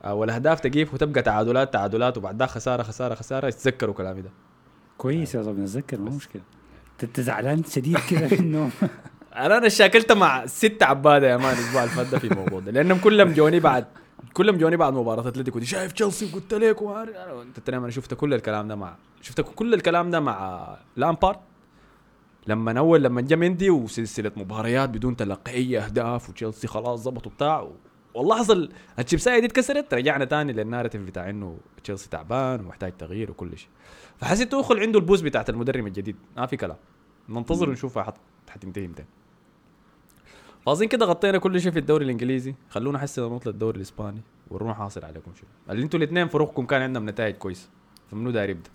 والاهداف تقيف وتبقى تعادلات تعادلات وبعد ذاك خسارة خسارة خسارة يتذكروا كلامي ده. كويس يا زلمه نتذكر ما مشكلة. أنت زعلان شديد كده إنه أنا أنا شاكلت مع ست عبادة يا مان الأسبوع اللي فات في الموضوع ده لأنهم كلهم جوني بعد كلهم جوني بعد مباراة أتلتيكو دي. شايف تشيلسي قلت لك انت أنا شفت كل الكلام ده مع شفت كل الكلام ده مع لامبارد. لما اول لما جا مندي وسلسلة مباريات بدون تلقي أهداف وتشيلسي خلاص ظبطوا بتاع والله حصل الشيبسايه دي اتكسرت رجعنا تاني للناريتيف بتاع إنه تشيلسي تعبان ومحتاج تغيير وكل شيء. فحسيت توخل عنده ال boost بتاعت المدرب الجديد. ما في كلام. ننتظر ونشوفها حت... حتنتهي متى. فاظن كده غطينا كل شيء في الدوري الإنجليزي. خلونا حسنا نطلع الدوري الإسباني ورونا حاصل عليكم شو اللي أنتوا الاثنين فرقكم كان عندهم نتائج كويسة. فمنو داير يبدأ؟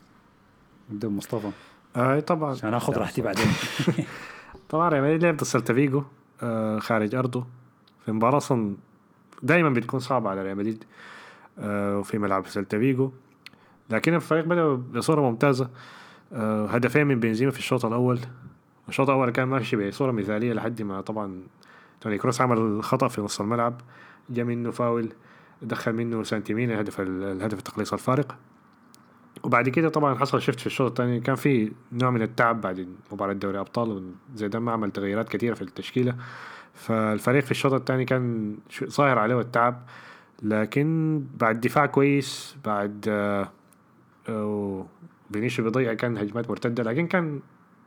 بدون مصطفى. إي طبعا. عشان آخذ راحتي بعدين. طبعا ريال مدريد لعب ضد سيلتا فيجو آه خارج أرضه. في مباراة أصلا دائما بتكون صعبة على ريال مدريد آه وفي ملعب سيلتا فيجو. لكن الفريق بدأ بصورة ممتازة. آه هدفين من بنزيما في الشوط الأول. الشوط الأول كان ماشي بصورة مثالية لحد ما طبعا توني كروس عمل خطأ في نص الملعب. جا منه فاول دخل منه سانتيمين الهدف الهدف التقليص الفارق. وبعد كده طبعا حصل شفت في الشوط الثاني. كان في نوع من التعب بعد مباراة دوري أبطال زيدان ما عمل تغييرات كثيرة في التشكيلة. فالفريق في الشوط الثاني كان ظاهر عليه التعب لكن بعد دفاع كويس بعد آه فينيسيوس بيضيع كان هجمات مرتدة لكن كان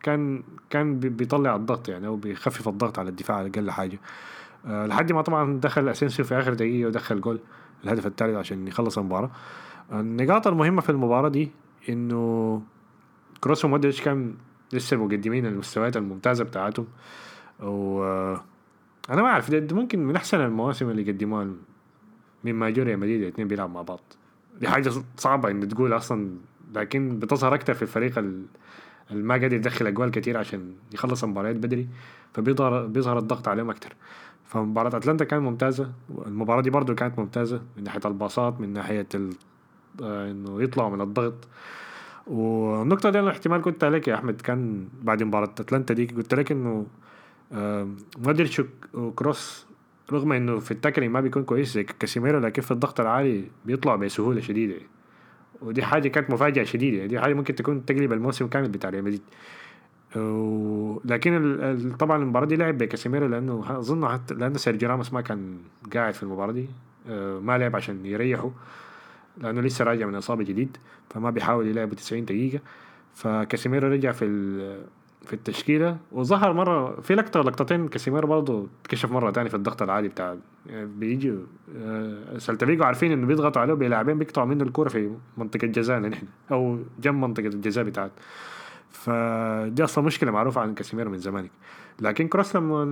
كان كان بيطلع الضغط يعني أو بيخفف الضغط على الدفاع أقل حاجة. أه لحد ما طبعا دخل أسينسيو في آخر دقيقة ودخل جول الهدف الثالث عشان يخلص المباراة. النقاط المهمة في المباراة دي إنه كروس ومودريتش كان لسه مقدمين المستويات الممتازة بتاعتهم. و أنا ما أعرف ممكن من أحسن المواسم اللي قدموها مما جوري مدريد الاثنين بيلعبوا مع بعض. دي حاجة صعبة ان تقول أصلا لكن بتظهر أكثر في الفريق اللي ما قادر يدخل أجوال كتير عشان يخلص المباريات بدري فبيظهر بيظهر الضغط عليهم أكتر. فمباراة أتلانتا كانت ممتازة المباراة دي برضو كانت ممتازة من ناحية الباصات من ناحية إنه يطلعوا من الضغط. والنقطة دي أنا احتمال قلت لك يا أحمد كان بعد مباراة أتلانتا دي قلت لك إنه آه مودريتش وكروس رغم إنه في ال tackling ما بيكون كويس زي كاسيميرو لكن في الضغط العالي بيطلع بسهولة شديدة. ودي حاجة كانت مفاجأة شديدة. دي حاجة ممكن تكون تقلب الموسم كامل بتاع ريال مدريد. لكن طبعا المباراة دي لعب بكاسيميرو لأنه أظن حتى لأنه سيرجيو راموس ما كان قاعد في المباراة دي. ما لعب عشان يريحه. لأنه لسه راجع من إصابة جديد فما بيحاول يلعب 90 دقيقة. فكاسيميرو رجع في في التشكيلة وظهر مرة في لقطة لقطتين كاسيميرو برضه كشف مرة تاني في الضغط العالي بتاع يعني بيجي سيلتا فيجو عارفين إنه بيضغطوا عليه اللاعبين بيقطعوا منه الكورة في منطقة جزانا نحن أو جنب منطقة الجزاء بتاعت فدي أصلا مشكلة معروفة عن كاسيميرو من زمان. لكن كروس لما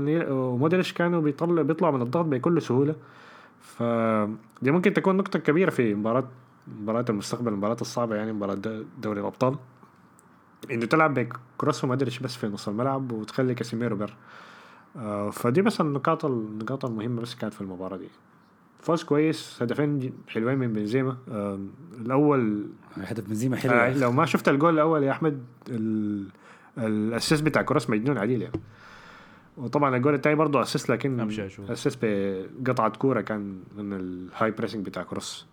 مودريتش كانوا بيطلع بيطلعوا من الضغط بكل سهولة. فدي ممكن تكون نقطة كبيرة في مباراه مباراة المستقبل المباراة الصعبة يعني مباراة دوري الأبطال. إنه تلعب بكروس ومودريتش بس في نص الملعب وتخلي كاسيميرو بر. آه فدي بس النقاط النقاط المهمة بس كانت في المباراة دي. فوز كويس هدفين حلوين من بنزيما. الأول هدف بنزيما حلو آه لو ما شفت الجول الأول يا أحمد ال assist بتاع كروس مجنون عديل يعني. وطبعا الجول الثاني برضه assist لكن assist بقطعه كورة كان من ال high pressing بتاع كروس.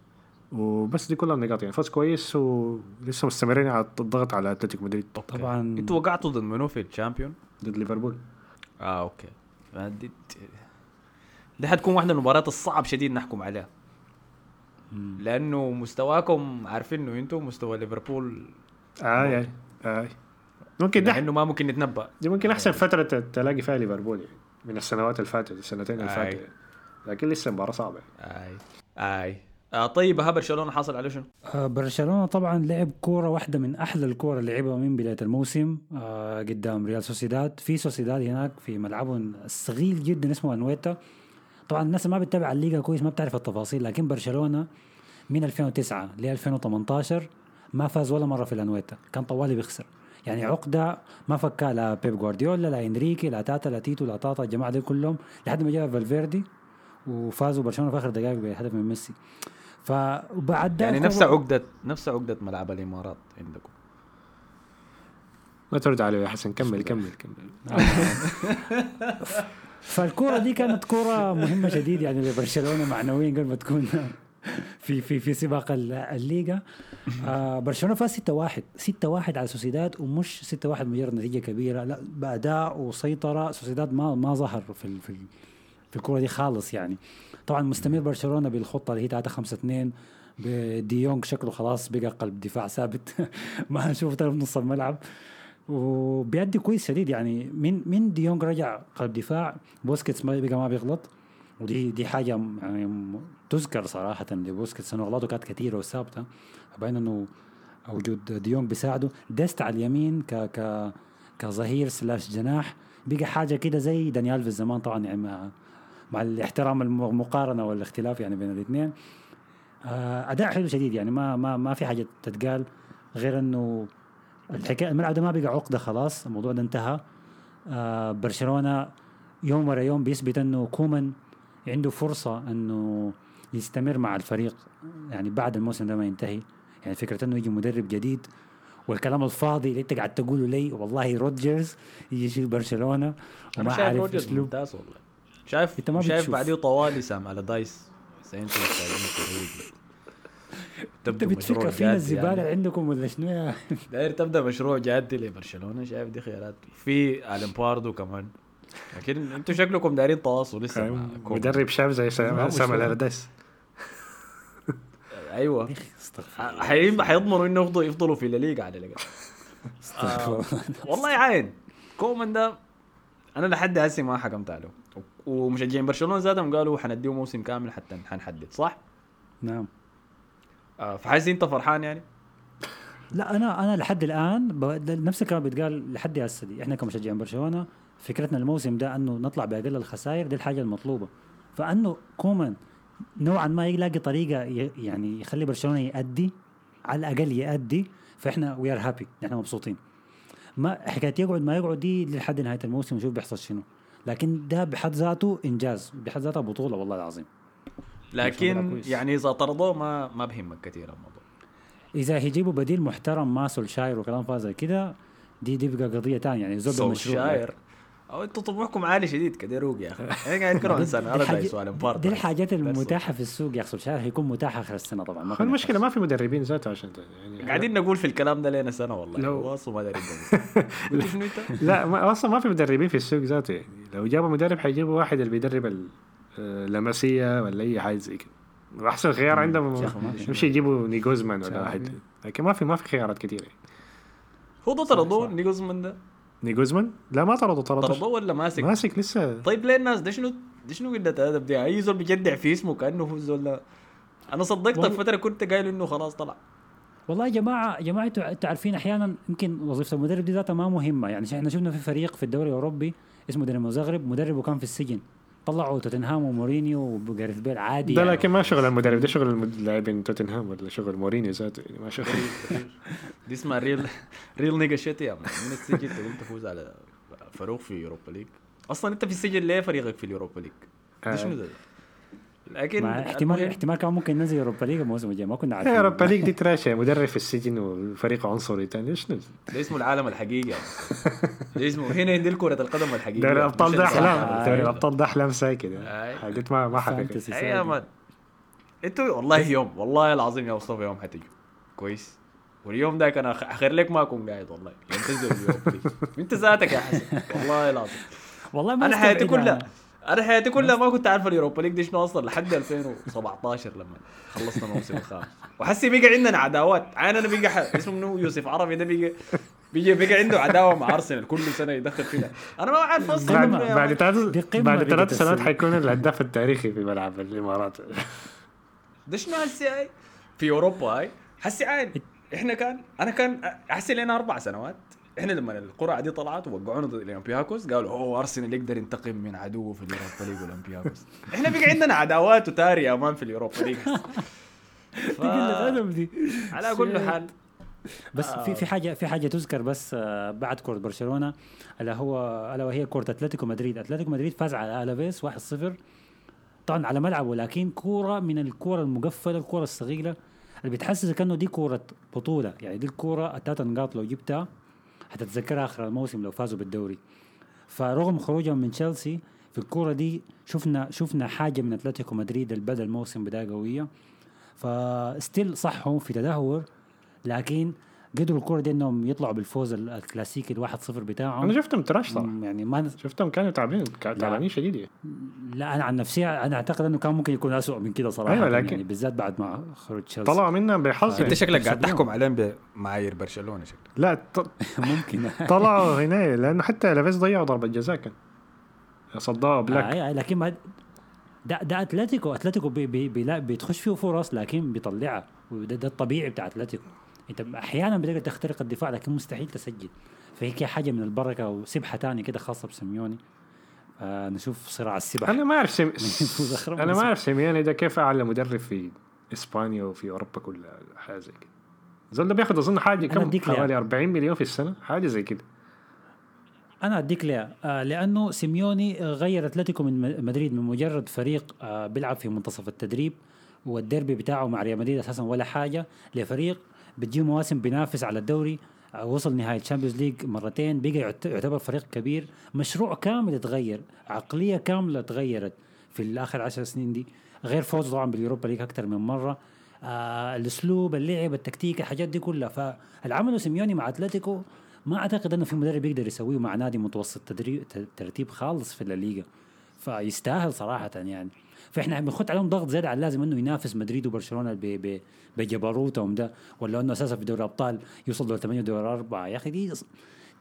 وبس دي كلها النقاط يعني. فوز كويس ولسه مستمرين على الضغط على أتلتيكو مدريد. طبعا. أنتوا وقعتوا ضد منو في ال Champions؟ ضد ليفربول. آه أوكي. دي دي حتكون واحدة من المباريات الصعب شديد نحكم عليها. لأنه مستواكم عارفين انه أنتم مستوى ليفربول. اي اي اي ممكن ده إنه ما ممكن نتنبأ. دي ممكن أحسن فترة تلاقي فيها ليفربول يعني من السنوات اللي فاتت السنتين اللي فاتت لكن لسه مباراة صعبة. أي. أي. آه طيب ها برشلونة حصل عليه شنو؟ آه برشلونة طبعا لعب كورة واحدة من أحلى الكورة اللي لعبها من بداية الموسم آه قدام ريال سوسيداد. في سوسيداد هناك في ملعبهم الصغير جدا اسمه أنويتا. طبعا الناس ما بتتابع الليغا كويس ما بتعرف التفاصيل لكن برشلونة من 2009 ل 2018 ما فاز ولا مرة في الأنويتا. كان طوالي بيخسر. يعني عقدة ما فكها لا بيب جوارديولا لا إنريكي لا تاتا لا تيتو لا طاطا الجماعة دي كلهم لحد ما جاء فالفيردي وفازوا برشلونة في آخر دقائق بهدف من ميسي. فبعد يعني نفس عقدة نفس عقدة ملعب الإمارات عندكم. ما ترد عليه يا حسن كمل كمل كمل. فالكرة دي كانت كرة مهمة شديد يعني لبرشلونة معنويا قبل ما تكون في في في سباق الليغا. آه برشلونة فاز 6 1 6 1 على سوسيداد ومش 6 1 مجرد نتيجة كبيرة لا بأداء وسيطرة. سوسيداد ما ما ظهر في في في الكرة دي خالص يعني. طبعا مستمر برشلونة بالخطة اللي هي 3 5 2 بديونج شكله خلاص بقى قلب دفاع ثابت. ما هنشوف في نص الملعب. وبيأدي كويس شديد يعني. من من ديونج رجع قلب دفاع بوسكيتس ما بقى ما بيغلط. ودي دي حاجة يعني تذكر صراحة لبوسكيتس إنه أغلاطه كانت كثيره وثابتة فبين إنه وجود ديونج بيساعده. ديست على اليمين ك ك كظهير slash جناح بقى حاجة كده زي داني ألفيس زمان طبعا يعني مع مع الاحترام الم- المقارنة والاختلاف يعني بين الاثنين. آه، أداء حلو شديد يعني ما ما ما في حاجة تتقال غير إنه الحكاية الملعب ده ما بقى عقدة خلاص الموضوع ده انتهى. آه برشلونة يوم ورا يوم بيثبت إنه كومان عنده فرصة إنه يستمر مع الفريق يعني بعد الموسم ده ما ينتهي. يعني فكرة إنه يجي مدرب جديد والكلام الفاضي اللي انت قاعد تقوله لي والله روجرز يجي يشيل برشلونه وما شايف عارف روجرز ممتاز والله. شايف أنت ما شايف. بعديه طوالي سام ألاردايس أنت بتفكر فينا الزبالة يعني. عندكم ولا شنو داير تبدأ مشروع جادي لبرشلونة شايف دي خيارات. في لامبارد كمان. لكن أنتوا شكلكم دايرين تواصل لسه كومان. مدرب شاب زي ما سام مش سام فاهم. ألاردايس أيوه حيضمنوا إنه يفضلوا يفضلوا في الليغا على الاقل استغفر الله. والله عين كومان ده أنا لحد هسه ما حكمت عليه ومشجعين برشلونة ذاتهم قالوا حنديه موسم كامل حتى حنحدد صح؟ نعم آه فحاسس أنت فرحان يعني؟ لا أنا أنا لحد الآن ب- نفس الكلام بيتقال لحد هسه دي إحنا كمشجعين برشلونة فكرتنا الموسم ده أنه نطلع بأقل الخسائر دي الحاجة المطلوبة. فأنه كومان نوعا ما يلاقي طريقة يعني يخلي برشلونة يأدي على الأقل يأدي فإحنا we are happy إحنا مبسوطين. ما حكاية يقعد ما يقعد دي لحد نهاية الموسم نشوف بيحصل شنو. لكن ده بحد ذاته إنجاز بحد ذاته بطولة والله العظيم. لكن. يعني إذا طردوه ما ما بهمك كثير الموضوع. إذا هيجيبوا بديل محترم ما سولشاير وكلام فاضي زي كده دي دي بقى قضية ثانية يعني زول مشروع. سولشاير أو أنتوا طموحكم عالي شديد كديروق يا أخي. أنا قاعد اتكلم عن سنه الحاجة- دايس وعلى امبارد دي الحاجات المتاحة في السوق يا أخي سولشاير هيكون متاح آخر السنة طبعا ما في المشكلة ما في مدربين ذاته عشان ت- يعني قاعدين نقول في الكلام ده لنا سنة والله. لو- أصلا ما داري أقول. قلت شنو أنت؟ لا ما أصلا ما في مدربين في السوق ذاته. يعني لو جابوا مدرب حيجيبوا واحد اللي بيدرب ال- آه، ولا أي حاجة زي كده. أحسن خيار عندهم مش يجيبوا نيجوزمان ولا. واحد. لكن ما في ما في خيارات كثيره يعني. هو ده طردوه نيجوزمان ده. نيجوزمان لا ما طردوا طردوا. طردوه ولا ماسك؟ ماسك لسه. طيب ليه الناس؟ ده شنو؟ ده شنو قلة أدب دي؟ أي زول بيجدع في اسمه كأنه هو الزول ده. أنا صدقتك والله- فترة كنت قايل إنه خلاص طلع. والله يا جماعة يا جماعة أنتوا عارفين أحيانا يمكن وظيفة المدرب دي ذاتها ما مهمة. يعني إحنا شفنا في فريق في الدوري الأوروبي اسمه دينامو زغرب مدربه كان في السجن. طلعوا توتنهام ومورينيو وجاريث بيل عادي ده يعني. لكن ما شغل المدرب ده شغل المد- لاعبين توتنهام ولا شغل مورينيو ذاته يعني ما شغل دي اسمها real real nigga shit يا. من السجن تقوم تفوز على فاروق في Europa League أصلا أنت في السجن ليه فريقك في ال Europa League؟ آه. دي شنو ده؟ لكن مع احتمال احتمال كان ممكن ننزل Europa League الموسم الجاي. ما كنا عارفين. Europa League دي trash مدرب في السجن وفريق عنصري تاني. شنو ده اسمه العالم الحقيقي. ده اسمه هنا دي كرة القدم الحقيقية دوري الابطال ده. أحلام. آه. دوري الابطال ده أحلام ساكت آه. حاجات ما ما حقيقية يا. man أنتوا والله يوم والله العظيم يا مصطفى يوم حتجوا كويس. واليوم ده أنا اخر لك ما أكون قاعد والله. يوم تنزل اليوم دي. انت ذاتك يا حسن. والله العظيم. والله ما أنا حياتي كلها. أنا حياتي كلها ما كنت عارف ال Europa League دي شنو أصلا لحد 2017 لما خلصنا الموسم الخامس. وحسي بقى عندنا عداوات. عين أنا بقى اسمه منو يوسف عربي ده بقى بقى بقى عنده عداوة مع أرسنال كل سنة يدخل فيها أنا ما عارف أصلا بعد بعد. ثلاث سنوات. حيكون الهداف التاريخي في ملعب الإمارات. ده شنو هسي هاي؟ في أوروبا هاي؟ هسي عين إحنا كان أنا كان هسي لنا أربع سنوات. إحنا لما القرعة دي طلعت ووقعونا ضد الأولمبياكوس قالوا أوه أرسنال يقدر ينتقم من عدوه في ال Europa League والأولمبياكوس. إحنا بقى عندنا عداوات وتاري يا man في ال Europa League. ف... دي. على كل حال. بس آه. في في حاجة في حاجة تذكر بس آه، بعد كرة برشلونة ألا هو ألا وهي كرة أتلتيكو مدريد. أتلتيكو مدريد فاز على الافيس 1-0 طبعا على ملعبه لكن كورة من الكورة المقفلة الكورة الصغيرة اللي بتحسسك إنه دي كورة بطولة. يعني دي الكورة الثلاث نقاط لو جبتها. حتتذكرها آخر الموسم لو فازوا بالدوري. فرغم خروجهم من تشيلسي في الكورة دي شفنا شفنا حاجة من أتلتيكو مدريد اللي بدا الموسم بداية قوية. ف still صح في تدهور لكن قدروا الكوره دي إنهم يطلعوا بالفوز ال- الكلاسيكي الواحد صفر بتاعهم. أنا شفتهم trash صراحة يعني ما شفتهم كانوا تعبانين تعبانين شديد يعني. لا أنا عن نفسي أنا أعتقد إنه كان ممكن يكون اسوء من كده صراحة أيوة، لكن- يعني بالذات بعد ما خرج تشيلسي. طلعوا منها بحظ. أنت يعني. شكلك قاعد. تحكم عليهم بمعايير برشلونة شكلك. لا ط- ممكن. طلعوا هنا لأنه حتى لافيس ضيعوا ضربة جزاء كان. صدها أوبلاك. آه لكن ما ده ده أتلتيكو أتلتيكو بي بي بي بتخش فيه فرص لكن بيطلعها. وده ده الطبيعي بتاع أتلتيكو. انت أحيانا بتقدر تخترق الدفاع لكن مستحيل تسجل. فهيك حاجة من البركة وسبحة تانية كده خاصة بسيميوني. آه نشوف صراع السبح. أنا ما أعرف آخر أنا ما. أعرف سيميوني ده كيف أعلى مدرب في إسبانيا وفي أوروبا كلها حاجة زي كده. زول ده بياخذ أظن حاجة كم. حوالي 40 مليون في السنة حاجة زي كده. أنا أديك ليه آه لأنه سيميوني غير أتلتيكو من مدريد من مجرد فريق آه بيلعب في منتصف التدريب والديربي بتاعه مع ريال مدريد أساسا ولا حاجة لفريق بتجيه مواسم بينافس على الدوري وصل نهايه Champions League مرتين بقى يعت- يعتبر فريق كبير. مشروع كامل اتغير عقلية كاملة تغيرت في الآخر عشر سنين دي. غير فوزه طبعا بال Europa League أكثر من مرة. آه الأسلوب اللعب التكتيك الحاجات دي كلها. فالعمل سيميوني مع أتلتيكو ما أعتقد إنه في مدرب يقدر يسويه مع نادي متوسط تدريب ترتيب خالص في الليغا فيستاهل صراحة يعني. فإحنا بنخط عليهم ضغط زيادة عن اللازم إنه ينافس مدريد وبرشلونة بجبروتهم ده. ولا إنه أساسا في دوري الأبطال يوصل دور ثمانية ودور أربعة. يا أخي دي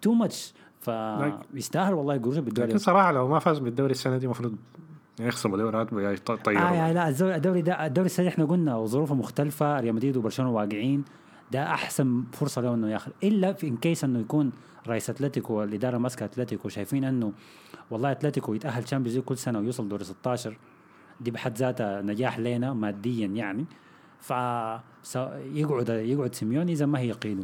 too much فيستاهل والله يقولوا بالدوري لكن صراحة لو ما فاز بالدوري السنة دي المفروض يخصموا دورات طيروا آه يعني لا الدوري ده الدوري السنة إحنا قلنا وظروفه مختلفة ريال مدريد وبرشلونة واقعين. ده أحسن فرصة له إنه ياخذ. إلا في in case إنه يكون رئيس أتلتيكو والإدارة ماسكة أتلتيكو شايفين إنه والله أتلتيكو يتأهل Champions كل سنة ويوصل دور 16 دي بحد ذاتها نجاح لنا ماديا يعني. ف يقعد يقعد سيميوني اذا ما هي يقينه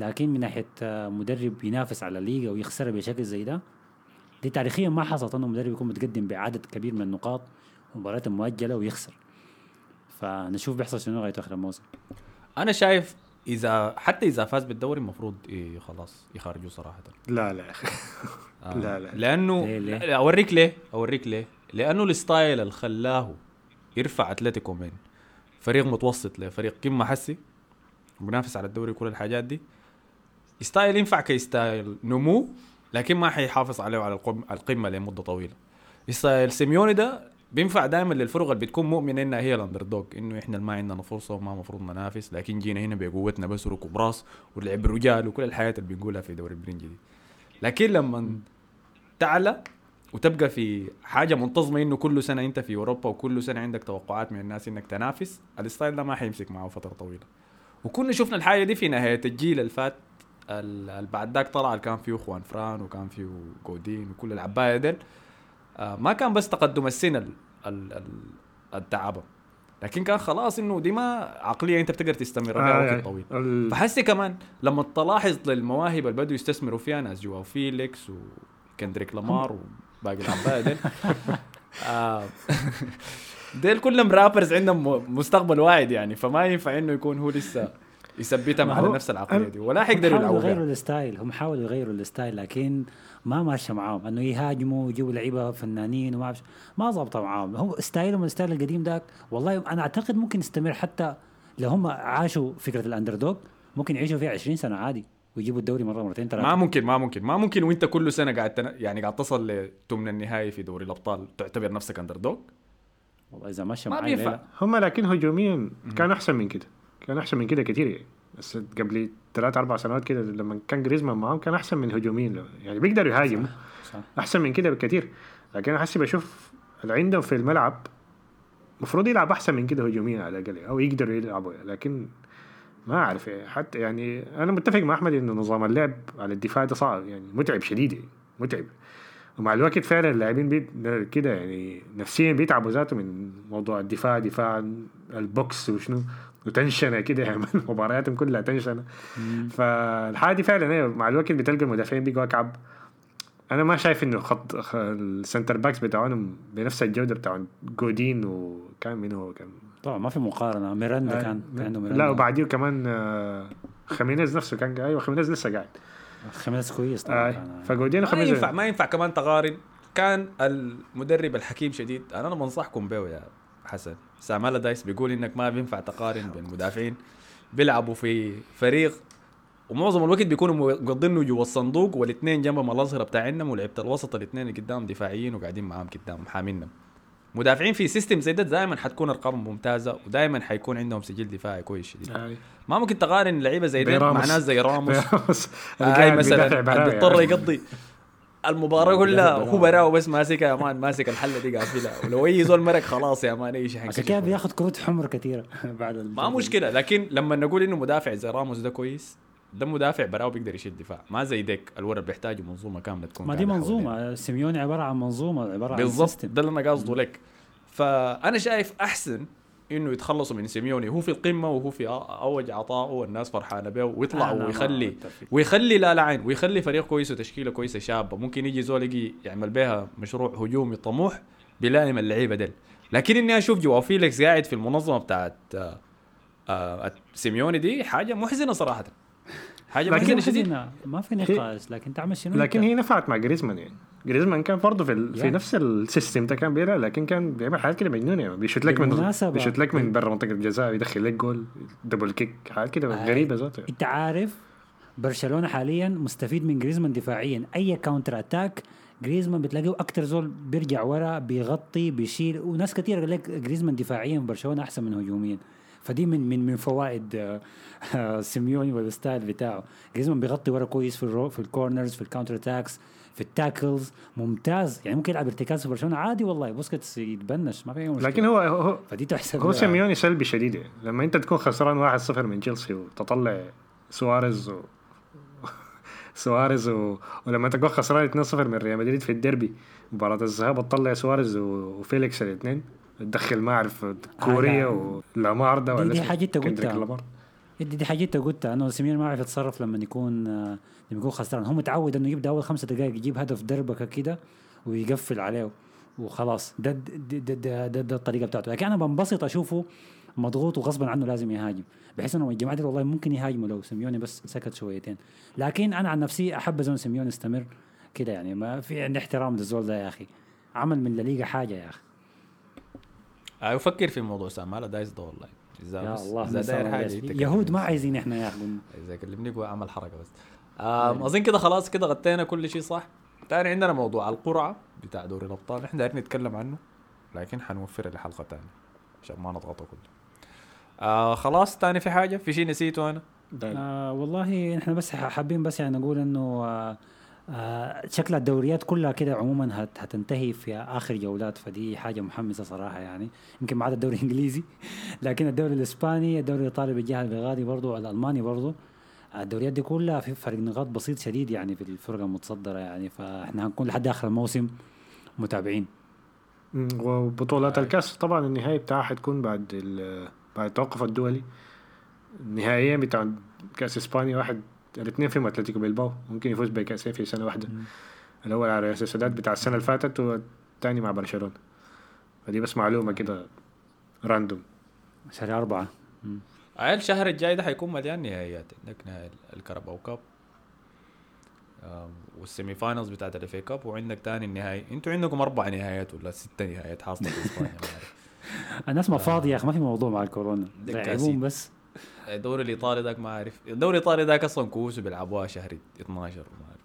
لكن من ناحية مدرب ينافس على الليغا ويخسرها بشكل زي ده دي تاريخيا ما حصلت إنه مدرب يكون متقدم بعدد كبير من النقاط مباراة مؤجلة ويخسر. فنشوف بيحصل شنو لغاية آخر الموسم. أنا شايف إذا حتى إذا فاز بالدوري المفروض إيه خلاص يخرجوا صراحة. لا لا يا أخي. آه. لا، لا. لأنه ليه- ليه؟ لا، أوريك ليه أوريك ليه. لأنه ال style اللي خلاه يرفع أتلتيكو من فريق متوسط لفريق قمه حسي منافس على الدوري وكل الحاجات دي style ينفع ك style نمو لكن ما حيحافظ عليه على القمة لمدة طويلة. style سيميوني ده بينفع دائما للفرق اللي بتكون مؤمنه إنها هي ال underdog إنه إحنا ما عندنا فرصة وما المفروض ننافس لكن جينا هنا بقوتنا بس وركوب راس ولعب رجال وكل الحاجات اللي بنقولها في دوري البرنجي دي. لكن لما تعلى وتبقى في حاجة منتظمة إنه كل سنة أنت في أوروبا وكل سنة عندك توقعات من الناس إنك تنافس ال style ده ما حيمسك معه فترة طويلة. وكنا شفنا الحاجة دي في نهاية الجيل اللي فات ال- اللي بعد ذاك طلع اللي كان فيه خوان فران وكان فيه جودين وكل العبايه ديل. آه ما كان بس تقدم السن ال- ال- ال- التعبه لكن كان خلاص إنه دي ما عقلية أنت بتقدر تستمر بها آه، وقت طويل. ال- فحسي كمان لما تلاحظ للمواهب اللي بدوا يستثمروا فيها ناس جواو فيليكس وكندريك لامار وباقي العباية ديل. آه ديل كلهم رابرز عندهم مستقبل واعد يعني فما ينفع إنه يكون هو لسه على هو- نفس العقلية دي. ولا حيقدروا هم حاولوا يلعبوا يغيروا. ال style هم حاولوا يغيروا ال style لكن ما ماشى معاهم. إنه يهاجموا ويجيبوا لعيبة فنانين وما أعرف- ما ظبطوا معاهم. هو style هم ال style القديم ذاك والله أنا أعتقد ممكن يستمر حتى لو هم عاشوا فكرة ال underdog ممكن يعيشوا فيها 20 سنة عادي. ويجيبوا الدوري مرة مرتين ثلاثة ما ممكن ما ممكن ما ممكن. وانت كل سنة قاعد تن... يعني قاعد تصل لثمن النهائي في دوري الأبطال تعتبر نفسك underdog والله إذا مشى ما معايا بينفع. هم لكن هجوميا كانوا أحسن من كده. كانوا أحسن من كده كثير يعني بس قبل ثلاث أربع سنوات كده لما كان جريزمان معاهم كان أحسن من هجوميا. له. يعني بيقدروا يهاجموا صح أحسن من كده بكثير لكن أنا حسي بشوف اللي عندهم في الملعب المفروض يلعب أحسن من كده هجوميا على الأقل أو يقدروا يلعبوا لكن ما أعرف يعني حتى يعني أنا متفق مع أحمد إنه نظام اللعب على الدفاع ده صعب يعني متعب شديد يعني متعب. ومع الوقت فعلا اللاعبين بيت كده يعني نفسيا بيتعبوا ذاته من موضوع الدفاع دفاع البوكس وشنو وتنشنه كده يعني مبارياتهم كلها تنشنه فالحاجه دي فعلا مع الوقت بتلقى المدافعين بيقوا اكعب أنا ما شايف إنه خط السنتر باكس بتاعهم بنفس الجودة بتاع جودين وكان من هو كان؟ طبعا ما في مقارنة. ميراندا كان كان عنده ميراندا لا وبعديه كمان آه، خمينيز نفسه كان أيوه خمينيز لسه قاعد. خميس كويس طبعا آه فجودين ما ينفع ما ينفع كمان تقارن. كان المدرب الحكيم شديد. أنا بنصحكم به يا حسن. سام دايس بيقول إنك ما بينفع تقارن بين مدافعين بيلعبوا في فريق. ومعظم الوقت بيكونوا مقضينه جوا الصندوق والاثنين جنبهم الاظهره بتاعنا ولعبه الوسط الاثنين اللي قدام دفاعيين وقاعدين معاهم قدام حامينهم مدافعين في system زي ده دائما حتكون ارقامهم ممتازة ودائما حيكون عندهم سجل دفاعي كويس شديد آه. ما ممكن تقارن لعيبة زي دي مع. ناس زي راموس هاي مثلا بيضطر. يقضي المباراة كلها هو براو بس ماسكها يا man ماسك الحلة دي قافلها ولو أي زول مرق خلاص يا man أي شيء عشان كده. بياخد كروت حمر كثيره بعد ما مشكلة لكن لما نقول إنه مدافع زي راموس ده كويس ده مدافع براو بيقدر يشيل دفاع. ما زي ديك الورا بيحتاجوا منظومة كاملة تكون ما دي. منظومة سيميوني عبارة عن منظومة عبارة عن بالضبط ده اللي أنا قاصده لك. فأنا شايف أحسن إنه يتخلصوا من سيميوني. هو في القمة وهو في أوج عطائه والناس فرحانة به ويطلع ويخلي. ويخلي لا لا عين ويخلي فريق كويس وتشكيلة كويسة شابة. ممكن يجي زول يجي يعمل بها مشروع هجومي طموح بيلائم اللعيبه ديل. لكن إني أشوف جوا فيليكس قاعد في المنظمة بتاعت آه، آه، سيميوني دي حاجة محزنة صراحة. حاجة لكن شديد. ما في نقاش لكن تعمل شنو لكن؟ هي نفعت مع جريزمان يعني جريزمان كان برضه في, ال... في يعني. نفس ال system ده كان بيلعب لكن كان بيعمل حاجات كده مجنونة يعني بيشوت لك من. بيشوت لك من برا منطقة الجزاء يدخل لك جول double kick حاجات كده آه. غريبة ذاته انت عارف برشلونة حاليا مستفيد من جريزمان دفاعيا أي counter attack جريزمان بتلاقيه أكتر زول بيرجع ورا بيغطي بيشيل وناس كثير قال لك جريزمان دفاعيا برشلونة أحسن من هجوميا فدي من من من فوائد آه، آه، سيميوني وال style بتاعه. جريزمان بيغطي ورا كويس في الرو في ال corners في ال counter attacks في ال tackles ممتاز. يعني ممكن يلعب ارتكاز في برشلونة؟ عادي والله. بوسكيتس يتبنش ما في أي مشكلة. لكن هو هو فدي تحسب هو. سيميوني سلبي شديد. يعني. لما انت تكون خسران 1-0 من تشيلسي وتطلع سواريز و... سواريز و... ولما تكون خسران 2-0 من ريال مدريد في الديربي مباراة الذهاب تطلع سواريز و... وفيليكس الاثنين. تدخل ما أعرف كوريا لا. ولامار ده دي- ولا دي اسمه حاجة انت قلتها. دي, دي حاجة انت قلتها. انه سيميوني ما يعرف يتصرف لما يكون آه، لما يكون خسران. هو متعود إنه يبدأ أول خمسة دقائق يجيب هدف دربكه كده ويقفل عليه وخلاص. ده ده ده, ده, ده, ده الطريقة بتاعته. لكن أنا بنبسط أشوفه مضغوط وغصبا عنه لازم يهاجم. بحيث إنه الجماعه دي والله ممكن يهاجموا لو سيميوني بس سكت شويتين. لكن أنا عن نفسي أحب زون سيميوني يستمر كده يعني. ما في عندي احترام للزول ده يا أخي. عمل من الليغا حاجة يا أخي. آه، أفكر في موضوع سامالا دايس ده والله. إذا يا الله إذا داير حاجة يهود. ما عايزين إحنا يا أخي إذا كلمني قوي أعمل حركة بس. أظن كده خلاص كده غطينا كل شيء صح؟ تاني عندنا موضوع القرعة بتاع دوري الأبطال إحنا دايرين نتكلم عنه لكن حنوفر لحلقه تانية عشان ما نضغطه كله. آه خلاص تاني في حاجة؟ في شيء نسيته أنا؟ ده آه والله إحنا بس حابين بس يعني نقول إنه آه آه شكل الدوريات كلها كده عموما هت هتنتهي في آخر جولات فدي حاجة محمسة صراحة يعني. يمكن ما عدا الدوري الإنجليزي لكن الدوري الإسباني الدوري الإيطالي بالجهة البغادي برضو الألماني برضو. الدوريات دي كلها في فرق نقاط بسيط شديد يعني في الفرق المتصدرة يعني. فإحنا هنكون لحد آخر الموسم متابعين. وبطولات الكأس طبعا النهائي بتاعها حتكون بعد. بعد التوقف الدولي. النهائية بتاع كأس إسبانيا واحد الاثنين فيهم أتلتيكو بيلباو ممكن يفوز بكاسين في سنة واحدة. الأول على ريال سوسيداد بتاع السنة اللي فاتت والثاني مع برشلونة. فدي بس معلومة كده random شهر أربعة. مم. عيل الشهر الجاي ده حيكون مليان نهائيات. عندك نهائي ال Carabao Cup. وال semi finals بتاعت ال FA Cup وعندك تاني النهائي. أنتوا عندكم أربع نهايات ولا ست نهايات حاصله في إسبانيا. الناس ما فاضيه يا أخي ما في موضوع مع الكورونا. كاسين. بس. الدوري الإيطالي ذاك ما أعرف. الدوري الإيطالي ذاك أصلا كؤوس بيلعبوها شهر 12 ما أعرف.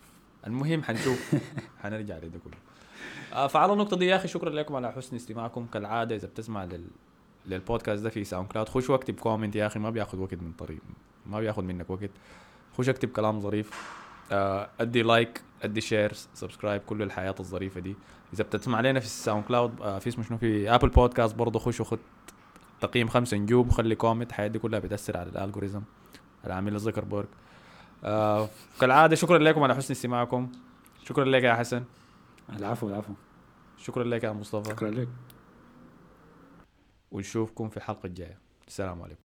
المهم حنشوف. حنرجع لده كله. آه فعلى النقطة دي يا أخي شكرا لكم على حسن استماعكم. كالعادة إذا بتسمع لل للبودكاست ده في SoundCloud خش واكتب comment يا أخي ما بياخذ وقت من طريق ما بياخذ منك وقت. خش اكتب كلام ظريف. آه، أدي like أدي share subscribe كل الحياة الظريفة دي. إذا بتسمع علينا في ال SoundCloud آه، في اسمه شنو في Apple Podcast برضه خش وخد تقييم خمسة نجوم وخلي comment الحياة دي كلها بتأثر على ال algorithm العامل زكربرج آه كالعادة شكرا لكم على حسن استماعكم. شكرا لك يا حسن. العفو العفو. شكرا لك يا مصطفى. شكرا لك. ونشوفكم في الحلقة الجاية. السلام عليكم.